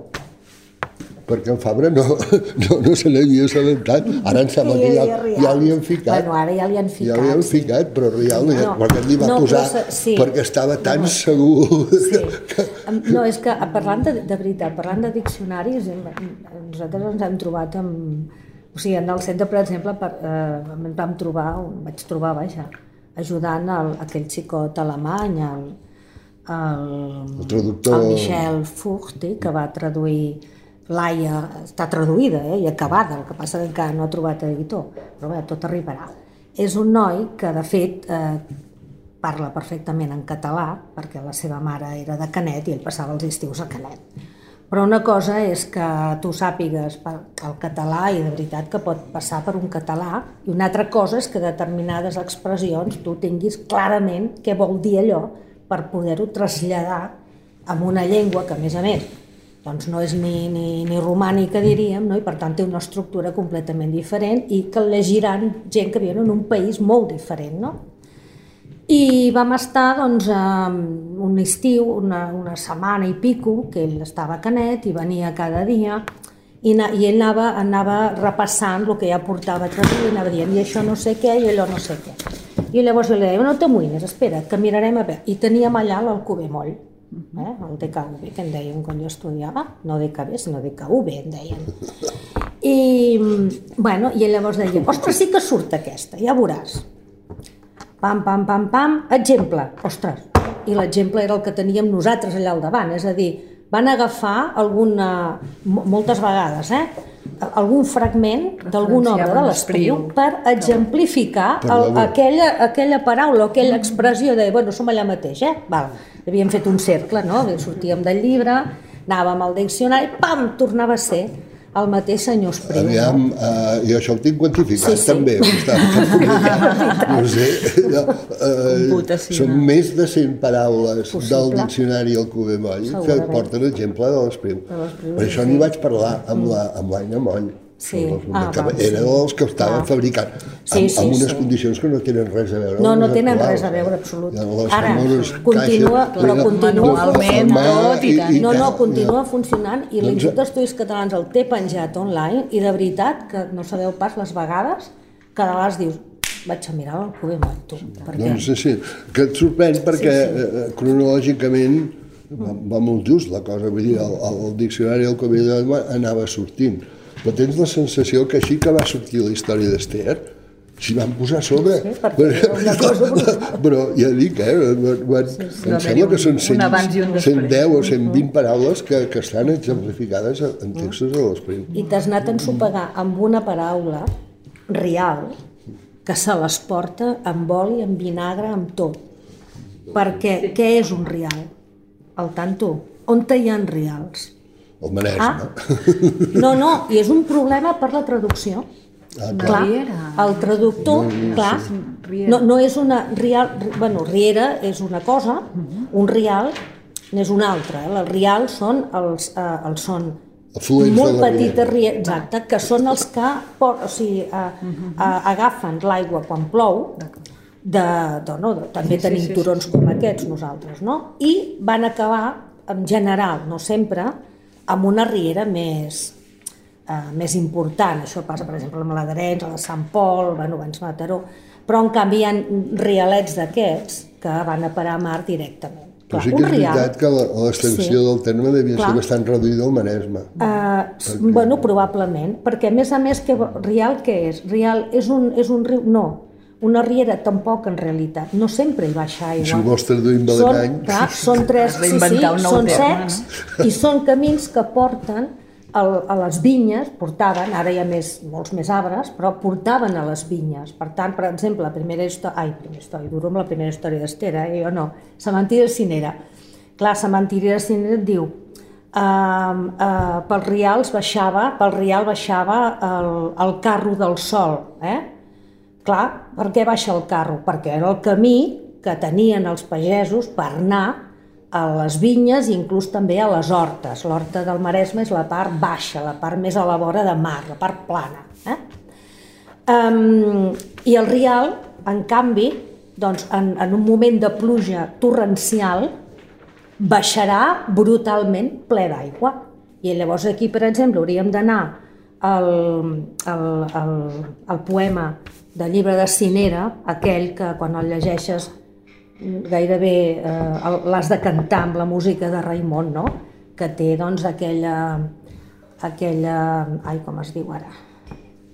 perquè en Fabra no, no, no se n'havia assabentat. Ara em sembla que ja, ja li han ficat. Bueno, ara ja li han ficat. Ja li han sí. ficat, però Rial no, perquè li va no, posar, sí. perquè estava tan no, segur. Sí. Que... No, és que parlant de, de veritat, parlant de diccionaris, nosaltres ens hem trobat amb... O sigui, en el centre, per exemple, per, eh, vam trobar, vaig trobar, vaja, ajudant el, aquell xicot alemany, el, el, el traductor... El Michel Fuchti, que va traduir Laia està traduïda eh, i acabada, el que passa que encara no ha trobat editor, però bé, tot arribarà. És un noi que, de fet, eh, parla perfectament en català, perquè la seva mare era de Canet i ell passava els estius a Canet. Però una cosa és que tu sàpigues el català i de veritat que pot passar per un català i una altra cosa és que determinades expressions tu tinguis clarament què vol dir allò per poder-ho traslladar amb una llengua que, a més a més, doncs no és ni, ni, ni romànica, diríem, no? i per tant té una estructura completament diferent i que llegiran gent que viu en un país molt diferent. No? I vam estar doncs, un estiu, una, una setmana i pico, que ell estava a Canet i venia cada dia, i, na, i ell anava, anava repassant el que ja portava traduït i anava dient i això no sé què i allò no sé què. I llavors li deia, no t'amoïnes, espera, que mirarem a veure. I teníem allà l'Alcover Moll, eh? el DKV, que en deien quan jo estudiava, no DKV, sinó DKV, en deien. I, bueno, i llavors deia, ostres, sí que surt aquesta, ja veuràs. Pam, pam, pam, pam, exemple, ostres. I l'exemple era el que teníem nosaltres allà al davant, és a dir, van agafar alguna, moltes vegades, eh? algun fragment d'alguna obra de l'Espriu per exemplificar el, aquella, aquella paraula aquella expressió de, bueno, som allà mateix, eh? Val. Havíem fet un cercle, no? Sortíem del llibre, anàvem al diccionari, pam, tornava a ser el mateix senyor Espriu. Aviam, no? uh, jo això ho tinc quantificat sí, sí. també. no sé, no, uh, són més de 100 paraules Possible. del diccionari al Moll que porten exemple de l'Espriu. Per això n'hi vaig parlar amb l'Aina Moll. Sí. Ah, va, era dels que estaven fabricant sí, amb, sí, amb unes sí. condicions que no tenen res a veure no, no tenen res a veure, absolut. Ara, continua, però continua manualment tot i tant no, no, continua funcionant i doncs, l'Institut d'Estudis Catalans el té penjat online i de veritat que no sabeu pas les vegades que de vegades dius vaig a mirar el Cuber tu. Perquè... Doncs sí, sí, que et sorprèn perquè sí, sí. Eh, cronològicament va, va molt just la cosa, vull dir, el, el diccionari del Covid anava sortint però tens la sensació que així que va sortir la història d'Ester, s'hi van posar a sobre. Sí, però, cosa... però ja dic, eh, sí, sí, em sembla que són 100, 110 o 120 paraules que, que estan exemplificades en textos de l'esperit. I t'has anat a ensopegar amb una paraula real que se les porta amb oli, amb vinagre, amb tot. Perquè què és un real? El tanto. On hi ha reals? El Maresme. Ah, no, no, i és un problema per la traducció. Ah, clar. clar el traductor, no, no, clar, no, no és una rial, bueno, riera és una cosa, un rial n'és una altra. Eh? Els rials són els, eh, els són Afluents molt petites rieres, exacte, que són els que por, o sigui, eh, eh, agafen l'aigua quan plou, de, de, no, de, també sí, tenim sí, sí, turons sí, sí. com aquests nosaltres, no? I van acabar, en general, no sempre, amb una riera més, eh, més important. Això passa, per exemple, amb la d'Arenys, a la Sant Pol, bueno, abans Mataró, però en canvi hi ha rialets d'aquests que van a parar a mar directament. Però sí que és veritat que l'extensió sí. del terme devia Clar. ser bastant reduïda al Maresme. Uh, perquè... Bueno, probablement, perquè a més a més, que, Rial què és? Rial és un, és un riu... No, una riera tampoc en realitat, no sempre hi baixa aigua. Si ho vols traduir en baladany... Clar, són tres, sí, sí, són secs i són camins que porten el, a les vinyes, portaven, ara hi ha més, molts més arbres, però portaven a les vinyes. Per tant, per exemple, la primera història, ai, primera història, duro amb la primera història d'Estera, eh? jo no, Cementiri de Cinera. Clar, Cementiri de Cinera et diu, uh, uh, pels rials baixava, pel rial baixava el, el carro del sol, eh? Clar, per què baixa el carro? Perquè era el camí que tenien els pagesos per anar a les vinyes i inclús també a les hortes. L'horta del Maresme és la part baixa, la part més a la vora de mar, la part plana. Eh? Um, I el rial, en canvi, doncs, en, en un moment de pluja torrencial, baixarà brutalment ple d'aigua. I llavors aquí, per exemple, hauríem d'anar al, al, al, al poema del llibre de Cinera, aquell que quan el llegeixes gairebé eh, l'has de cantar amb la música de Raimon, no? que té doncs aquella, aquella... Ai, com es diu ara?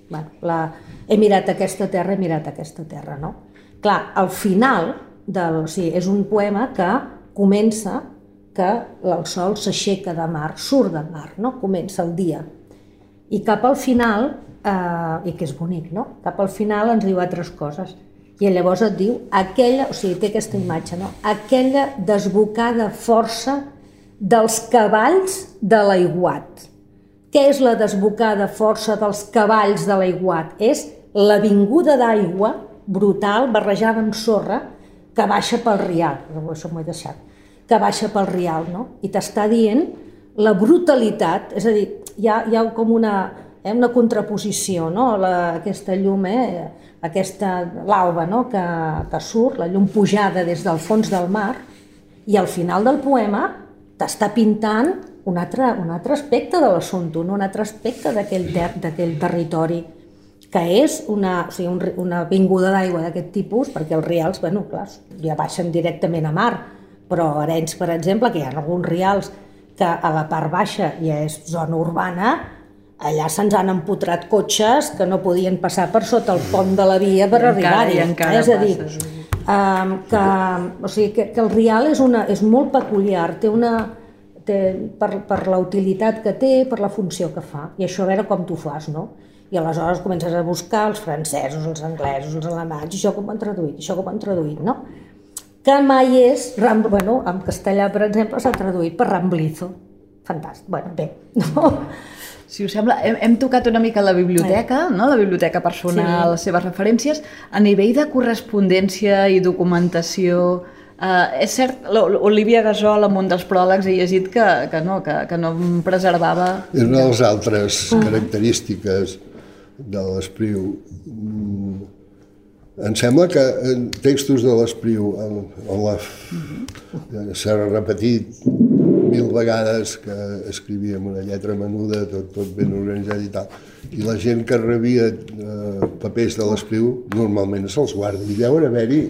Bueno, la, he mirat aquesta terra, he mirat aquesta terra, no? Clar, al final, del, o sigui, és un poema que comença que el sol s'aixeca de mar, surt de mar, no? comença el dia. I cap al final eh, i que és bonic, no? Cap al final ens diu altres coses. I llavors et diu aquella, o sigui, té aquesta imatge, no? Aquella desbocada força dels cavalls de l'aiguat. Què és la desbocada força dels cavalls de l'aiguat? És la vinguda d'aigua brutal, barrejada amb sorra, que baixa pel rial. Això m'ho he deixat. Que baixa pel rial, no? I t'està dient la brutalitat, és a dir, hi ha, hi ha com una, eh, una contraposició, no? La, aquesta llum, eh, aquesta l'alba no? que, que surt, la llum pujada des del fons del mar, i al final del poema t'està pintant un altre, un altre aspecte de l'assumpte, un altre aspecte d'aquell ter territori, que és una, o sigui, un, una vinguda d'aigua d'aquest tipus, perquè els rials, bueno, clar, ja baixen directament a mar, però Arenys, per exemple, que hi ha alguns rials que a la part baixa ja és zona urbana, allà se'ns han empotrat cotxes que no podien passar per sota el pont de la via per arribar-hi. Eh? És a dir, um, que, o sigui, que, que el rial és, una, és molt peculiar, té una, té, per, per la utilitat que té, per la funció que fa, i això a veure com tu fas, no? I aleshores comences a buscar els francesos, els anglesos, els alemanys, això com han traduït, això com han traduït, no? Que mai és, bueno, en castellà, per exemple, s'ha traduït per Ramblizo. Fantàstic. Bueno, bé, no? Si us sembla, hem, hem tocat una mica la biblioteca, no? la biblioteca personal, sí. les seves referències. A nivell de correspondència i documentació, eh, és cert, l'Olivia Gasol, en un dels pròlegs, he llegit que, que, no, que, que no preservava... És una de les altres característiques de l'Espriu. Mm, em sembla que en textos de l'Espriu, on, la, s'ha repetit mil vegades que escrivíem una lletra menuda, tot, tot ben organitzat i tal. I la gent que rebia eh, papers de l'espriu normalment se'ls guarda. I deuen haver-hi...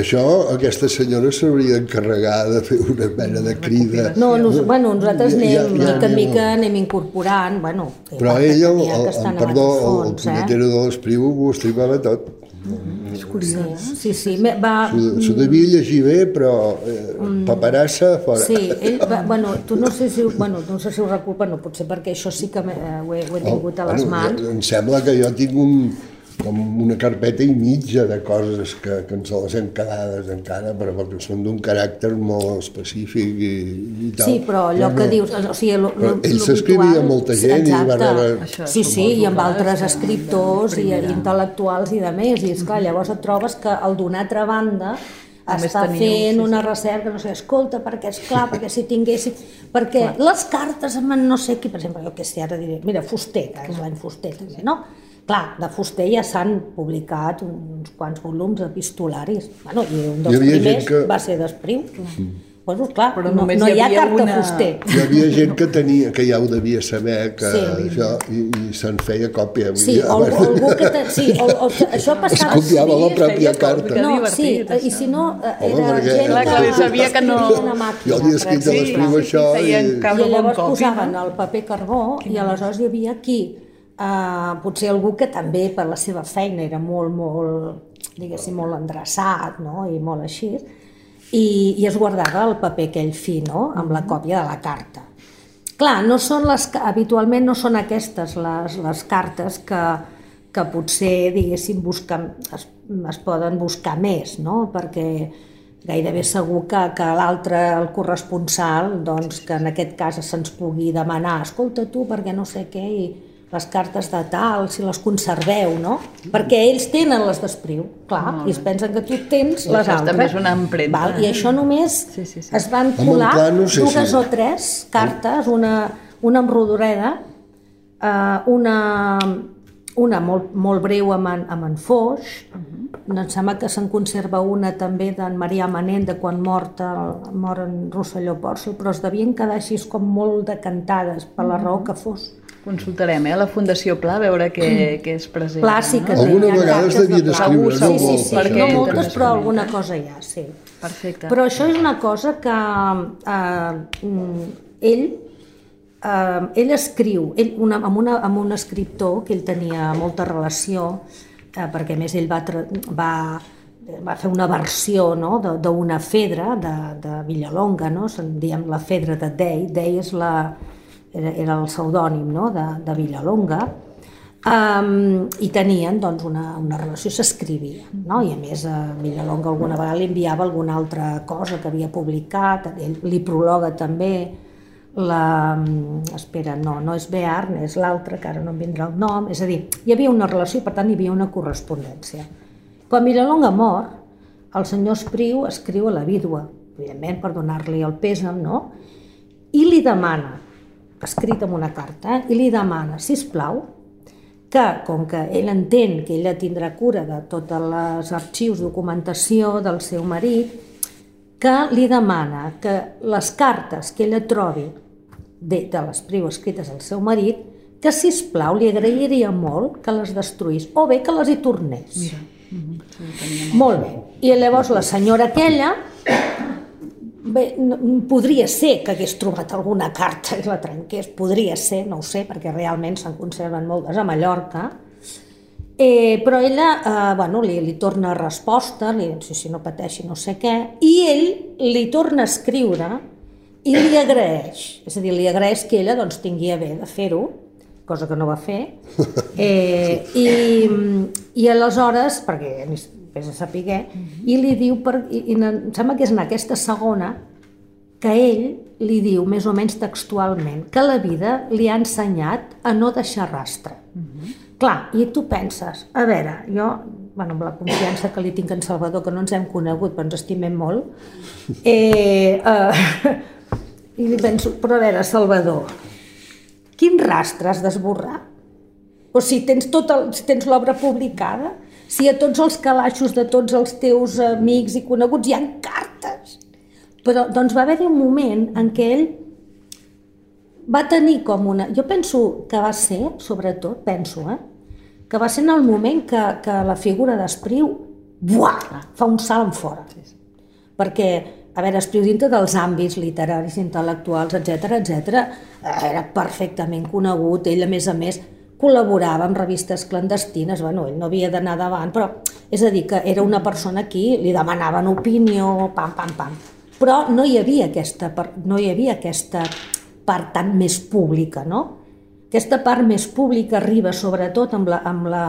Això, aquesta senyora s'hauria d'encarregar de fer una mena de crida. No, nos, bueno, nosaltres anem, ja, ja, mica en mica anem incorporant, bueno... Però ell, el, el, el, perdó, fons, el punyetero eh? de l'espriu ho estimava tot. Mm és curiós. Sí, sí. Va... S'ho devia llegir bé, però eh, mm. paperassa fora. Sí, ell va, bueno, tu no sé si, bueno, no sé si ho reculpa, bueno, potser perquè això sí que eh, ho, he, ho he oh, tingut oh, a les bueno, mans. Em sembla que jo tinc un, com una carpeta i mitja de coses que, que ens les hem quedades encara, però que són d'un caràcter molt específic i, i tal. Sí, però allò però que no, dius... O sigui, lo, lo, ell s'escrivia molta gent exacte. i va rebre... Sí, sí, i amb altres escriptors i, i intel·lectuals i de més, i esclar, llavors et trobes que el d'una altra banda està fent una recerca, no sé, escolta, perquè és clar, perquè si tinguessin... Perquè clar. les cartes amb no sé qui, per exemple, jo que sé, ara diré, mira, Fuster, que és l'any Fuster també, no? Clar, de Fuster ja s'han publicat uns quants volums epistolaris. Bueno, I un dels primers que... va ser d'Espriu. Mm. Bueno, clar, Però no, no hi ha carta una... Fuster. Hi havia gent que tenia, que ja ho devia saber, que sí. això, i, i se'n feia còpia. Sí, o, algú, algú que... Te, sí, o, o, això passava... Es copiava la pròpia carta. No, sí, i si no, eh, era Home, gent clar, que... sabia que no... Jo havia escrit a l'espriu això i... I llavors posaven el paper carbó i aleshores hi havia qui Uh, potser algú que també per la seva feina era molt, molt, diguéssim, molt endreçat no? i molt així, i, i es guardava el paper aquell fi, no? amb la còpia de la carta. Clar, no són les, habitualment no són aquestes les, les cartes que, que potser, diguéssim, busquen, es, es poden buscar més, no? perquè gairebé segur que, que l'altre, el corresponsal, doncs, que en aquest cas se'ns pugui demanar, escolta tu, perquè no sé què, i, les cartes de tal, si les conserveu, no? Perquè ells tenen les d'Espriu, clar, i es pensen que tu tens les altres. També és una empremta. Val? I això només sí, sí, sí. es van colar no sé dues si... o tres cartes, una, una amb rodoreda, eh, una, una molt, molt breu amb en, amb en Foix, uh -huh. em sembla que se'n conserva una també d'en Maria Manent de quan mort, mor en Rosselló Porcel, però es devien quedar així com molt decantades per la raó que fos. Consultarem, eh, la Fundació Pla, a veure què, què és present. Pla sí que no? Alguna vegada es devien escriure, no sí, sí, sí, sí, no moltes, però alguna cosa hi ha, sí. Perfecte. Però això és una cosa que eh, mm, ell eh, ell escriu, ell, una, amb, una, amb un escriptor que ell tenia molta relació, eh, perquè més ell va, va, va fer una versió no, d'una fedra de, de Villalonga, no? Se'n diem la fedra de Dei. Dei és la, era, era el pseudònim no? de, de Villalonga, um, i tenien doncs, una, una relació, s'escrivia, no? i a més a Villalonga alguna vegada li enviava alguna altra cosa que havia publicat, ell li prologa també la... espera, no, no és Bearn, és l'altre, que ara no em vindrà el nom, és a dir, hi havia una relació per tant hi havia una correspondència. Quan Villalonga mor, el senyor Espriu escriu a la vídua, evidentment per donar-li el pèsam, no? i li demana escrit en una carta, eh? i li demana, si plau, que, com que ell entén que ella tindrà cura de tots els arxius, documentació del seu marit, que li demana que les cartes que ella trobi de, de les prius escrites al seu marit, que si plau li agrairia molt que les destruís, o bé que les hi tornés. Mira. Mm -hmm. Molt bé. I llavors la senyora aquella Bé, podria ser que hagués trobat alguna carta i la trenqués, podria ser, no ho sé, perquè realment se'n conserven moltes a Mallorca, eh, però ella eh, bueno, li, li torna resposta, li diu si, si no pateixi no sé què, i ell li torna a escriure i li agraeix, és a dir, li agraeix que ella doncs, tingui a bé de fer-ho, cosa que no va fer, eh, i, i aleshores, perquè vés a saber, uh -huh. i li diu, per, i, i em sembla que és en aquesta segona, que ell li diu, més o menys textualment, que la vida li ha ensenyat a no deixar rastre. Uh -huh. Clar, i tu penses, a veure, jo, bueno, amb la confiança que li tinc en Salvador, que no ens hem conegut, però ens estimem molt, eh, eh, i li penso, però a veure, Salvador, quin rastre has d'esborrar? O si tens, tot el, si tens l'obra publicada, si a tots els calaixos de tots els teus amics i coneguts hi han cartes. Però doncs va haver-hi un moment en què ell va tenir com una... Jo penso que va ser, sobretot, penso, eh? que va ser en el moment que, que la figura d'Espriu buah, fa un salt en fora. Perquè, a veure, Espriu dintre dels àmbits literaris, intel·lectuals, etc etc, era perfectament conegut, ell a més a més col·laborava amb revistes clandestines, bueno, ell no havia d'anar davant, però és a dir, que era una persona qui li demanaven opinió, pam, pam, pam. Però no hi havia aquesta, no hi havia aquesta part tan més pública, no? Aquesta part més pública arriba sobretot amb la, amb la,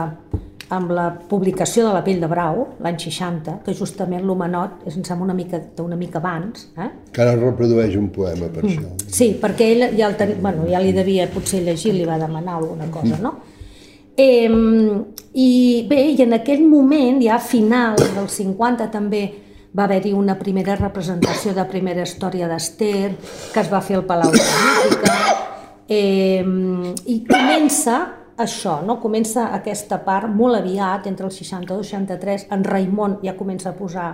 amb la publicació de La pell de Brau, l'any 60, que justament l'Homenot és, em sembla, una mica, una mica abans. Eh? Que ara reprodueix un poema per mm. això. Sí, perquè ell ja, el ten... bueno, ja li devia potser llegir, li va demanar alguna cosa, mm. no? Eh, I bé, i en aquell moment, ja a final dels 50 també, va haver-hi una primera representació de primera història d'Ester, que es va fer al Palau de la Música, eh, i comença això, no? comença aquesta part molt aviat, entre el 62 i 63, en Raimon ja comença a posar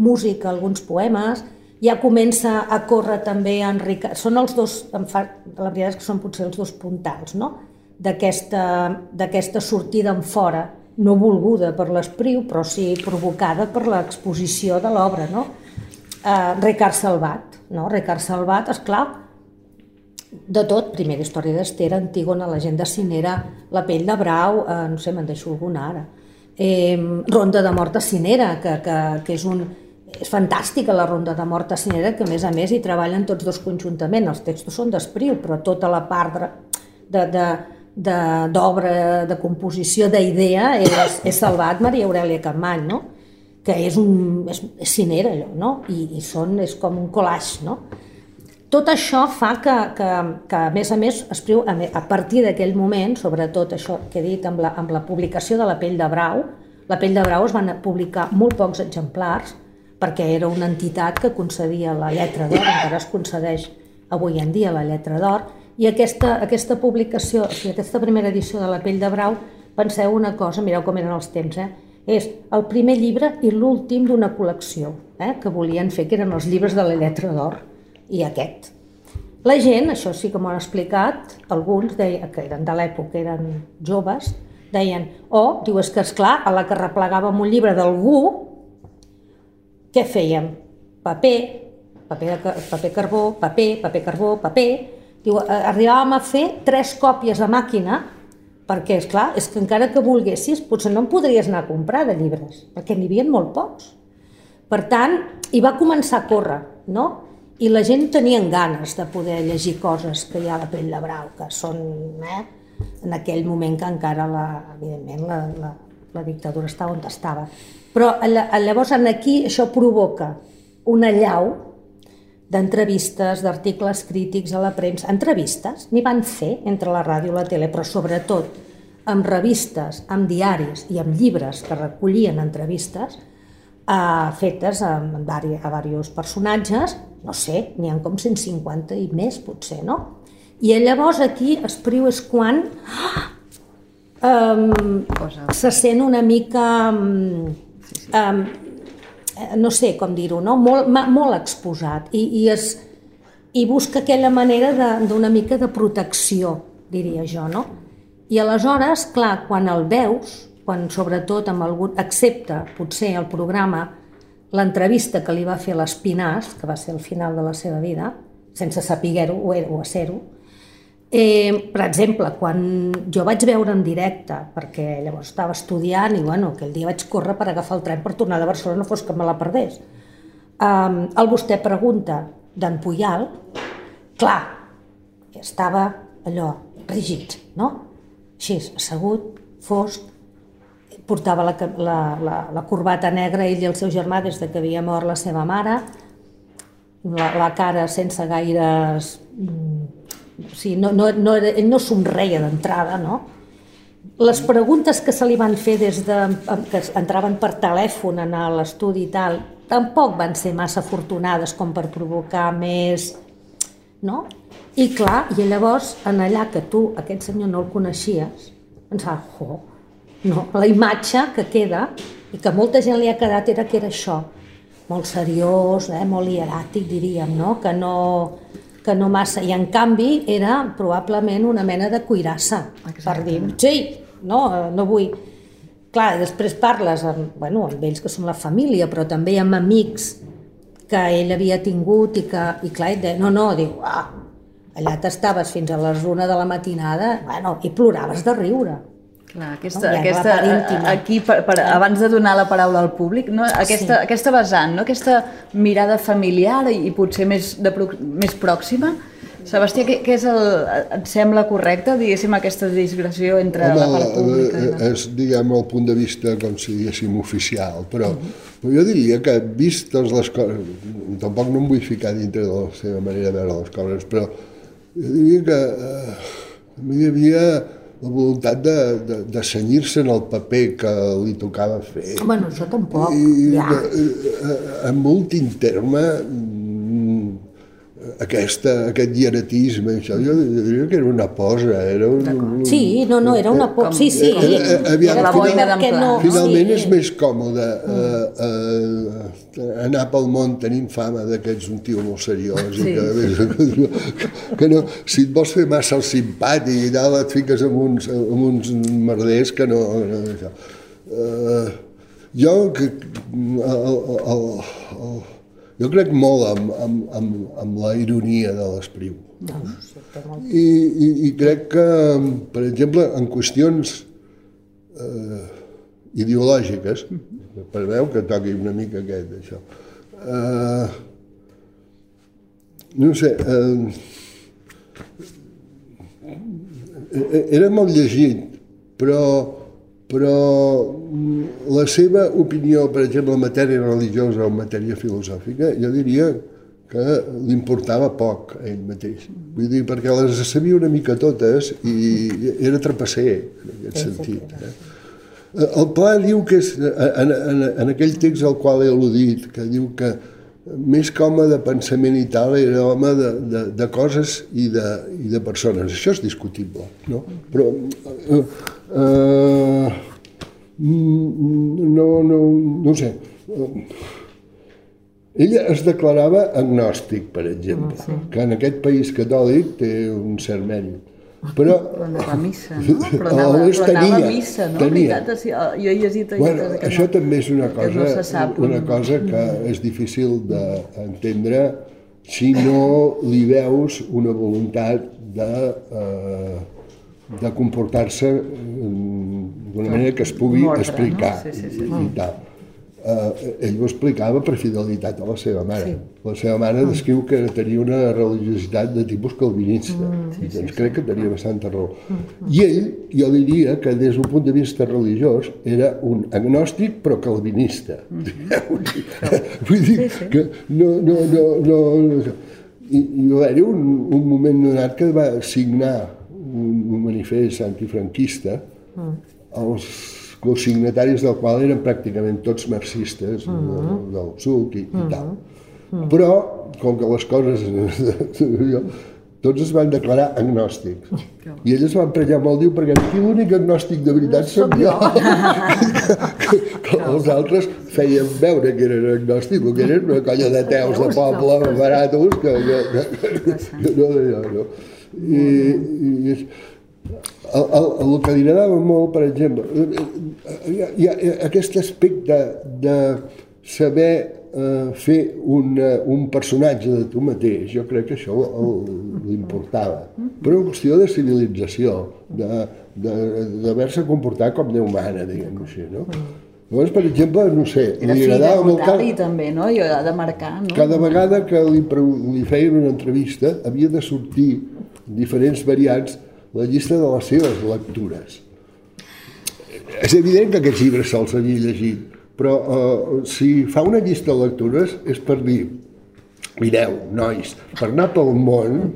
música alguns poemes, ja comença a córrer també en Ricard... Són els dos, en fa, la veritat és que són potser els dos puntals, no? d'aquesta sortida en fora, no volguda per l'Espriu, però sí provocada per l'exposició de l'obra, no? Eh, Ricard Salvat, no? Ricard Salvat, és clar, de tot, primera història d'Estera, Antígona, la gent de Cinera, La pell de Brau, eh, no sé, me'n deixo alguna ara. Eh, Ronda de mort a Cinera, que, que, que és un, és fantàstica la ronda de mort a Cinera, que a més a més hi treballen tots dos conjuntament. Els textos són d'espriu, però tota la part de, de, de, d'obra, de, de composició, d'idea, és, és salvat Maria Aurelia Campmany, no? que és, un, és, és cinera allò, no? I, i són, és com un collage, no? Tot això fa que, que, que a més a més, Espriu, a partir d'aquell moment, sobretot això que he dit amb la, amb la publicació de La pell de Brau, La pell de Brau es van publicar molt pocs exemplars perquè era una entitat que concedia la lletra d'or, encara es concedeix avui en dia la lletra d'or, i aquesta, aquesta publicació, o sigui, aquesta primera edició de La pell de Brau, penseu una cosa, mireu com eren els temps, eh? és el primer llibre i l'últim d'una col·lecció eh? que volien fer, que eren els llibres de la lletra d'or i aquest. La gent, això sí que m'ho han explicat, alguns deia, que eren de l'època, eren joves, deien, oh, diu, és que esclar, a la que replegàvem un llibre d'algú, què fèiem? Paper, paper, de, paper carbó, paper, paper carbó, paper... Diu, arribàvem a fer tres còpies a màquina perquè, és clar, és que encara que volguessis, potser no en podries anar a comprar de llibres, perquè n'hi havia molt pocs. Per tant, hi va començar a córrer, no? I la gent tenien ganes de poder llegir coses que hi ha a la pell de brau, que són eh, en aquell moment que encara, la, evidentment, la, la, la dictadura estava on estava. Però llavors aquí això provoca una llau d'entrevistes, d'articles crítics a la premsa, entrevistes, n'hi van fer entre la ràdio i la tele, però sobretot amb revistes, amb diaris i amb llibres que recollien entrevistes, eh, fetes a, a, a diversos personatges, no sé, n'hi ha com 150 i més potser, no? I llavors aquí Espriu és quan um, se sent una mica um, um, no sé com dir-ho, no? molt, molt exposat i, i, es, i busca aquella manera d'una mica de protecció, diria jo, no? I aleshores, clar, quan el veus, quan sobretot amb algun, accepta potser el programa, l'entrevista que li va fer l'Espinàs, que va ser el final de la seva vida, sense saber-ho o, o ser-ho, Eh, per exemple, quan jo vaig veure en directe, perquè llavors estava estudiant i bueno, aquell dia vaig córrer per agafar el tren per tornar de Barcelona, fos que me la perdés. Um, el vostè pregunta d'en Puyal, clar, estava allò, rígid, no? Així, assegut, fosc, portava la, la, la, la corbata negra, ell i el seu germà, des de que havia mort la seva mare, la, la cara sense gaires o sigui, no, no, no ell no somreia d'entrada, no? Les preguntes que se li van fer des de, que entraven per telèfon a l'estudi i tal, tampoc van ser massa afortunades com per provocar més... No? I clar, i llavors, en allà que tu, aquest senyor, no el coneixies, pensava, jo, no, la imatge que queda, i que molta gent li ha quedat, era que era això, molt seriós, eh, molt hieràtic, diríem, no? que no que no massa, i en canvi era probablement una mena de cuirassa, Exacte. per dir, sí, no, no vull... Clar, després parles amb, bueno, amb ells que són la família, però també amb amics que ell havia tingut i que, i clar, de, no, no, diu, ah, allà t'estaves fins a les una de la matinada, bueno, i ploraves de riure. Clar, aquesta, no? aquesta, aquí, per, per, abans de donar la paraula al públic, no? aquesta, sí. aquesta vessant, no? aquesta mirada familiar i, i potser més, de, més pròxima, Sebastià, què, què és el, et sembla correcte, diguéssim, aquesta disgressió entre Home, la part pública? Home, la... és, diguem, el punt de vista, com si diguéssim, oficial, però, uh -huh. però jo diria que, vistes les coses, tampoc no em vull ficar dintre de la seva manera de veure les coses, però jo diria que eh, hi havia la voluntat de, de, de senyir-se en el paper que li tocava fer. Bueno, això tampoc, I, ja. De, eh, en últim terme, aquesta, aquest hieratisme, això, jo diria que era una posa, era un... Sí, no, no, era una posa, sí, sí. Eh, eh, aviam, la boina final, finalment sí. és més còmode eh, eh, anar pel món tenint fama de que ets un tio molt seriós sí. i que, que, que no, si et vols fer massa el simpàtic i tal, et fiques amb uns, amb uns merders que no... no això. Eh, jo, que, el, el, el, jo crec molt amb, amb, amb, amb la ironia de l'espriu. No, I, i, I crec que, per exemple, en qüestions eh, ideològiques, per veu que toqui una mica aquest, això, eh, no sé, eh, era molt llegit, però però la seva opinió, per exemple, en matèria religiosa o en matèria filosòfica, jo diria que li importava poc a ell mateix. Vull dir, perquè les sabia una mica totes i era trapasser, en aquest sentit. Eh? El Pla diu que és, en, en, en aquell text al qual he al·ludit, que diu que més que home de pensament i tal, era home de, de, de coses i de, i de persones. Això és discutible, no? Però eh, eh, no, no, no sé. Ella es declarava agnòstic, per exemple, ah, sí. que en aquest país catòlic té un cert mèrit. Però, però anava a missa, no? Però anava, però tenia, anava a missa, no? Tenia. Veritat, jo he llegit bueno, que això no, també és una cosa, no sap, una cosa que és difícil d'entendre si no li veus una voluntat de, eh, de comportar-se d'una manera que es pugui ordre, explicar no? sí, sí, sí. i tal eh, ell ho explicava per fidelitat a la seva mare. Sí. La seva mare mm. descriu que tenia una religiositat de tipus calvinista, mm. sí, doncs sí, crec que tenia bastanta raó. Mm. I ell, jo diria que des d'un punt de vista religiós era un agnòstic però calvinista. Mm. Vull dir sí, sí. que no... no, no, no, no i, i va haver-hi un, un moment donat que va signar un, un manifest antifranquista mm. als els signataris del qual eren pràcticament tots marxistes, uh -huh. del, del PSUC i, uh -huh. i tal. Uh -huh. Però, com que les coses... jo, tots es van declarar agnòstics. I ell es va emprenyar molt, diu, perquè aquí l'únic agnòstic de veritat no, soc jo. que, que, que els altres feien veure que eren agnòstics, que eren una colla de teus de poble baratos, que, que, que, que, no d'allò, no. I, i el, el, el que li agradava molt, per exemple, hi ha, hi ha aquest aspecte de saber eh, fer un, un personatge de tu mateix, jo crec que això l'importava. Però una qüestió de civilització, d'haver-se comportat com Déu mana, diguem-ho així, no? Llavors, per exemple, no sé, Era li agradava molt... Era fill també, no? I ha de marcar, no? Cada vegada que li, li feien una entrevista havia de sortir diferents variants la llista de les seves lectures. És evident que aquests llibres se'ls havia llegit, però eh, si fa una llista de lectures és per dir mireu, nois, per anar pel món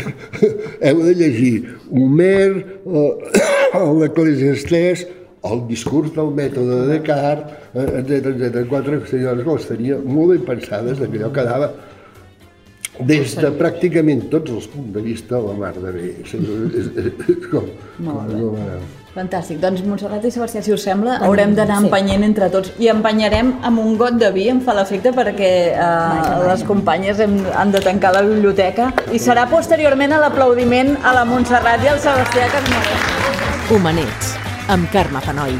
heu de llegir Homer, eh, l'Eclesiastès, el discurs del mètode de Descartes, etc etc. Quatre senyores que les tenia molt ben pensades, que allò quedava des de pràcticament tots els punts de vista la mar de bé. És, és, és, és com, Molt com, bé. Fantàstic. Doncs Montserrat i Sebastià, si us sembla, haurem d'anar empenyent entre tots i empenyarem amb un got de vi, em fa l'efecte, perquè eh, les companyes hem, han de tancar la biblioteca i serà posteriorment a l'aplaudiment a la Montserrat i al Sebastià que es mereixen. Humanets, amb Carme Fanoi.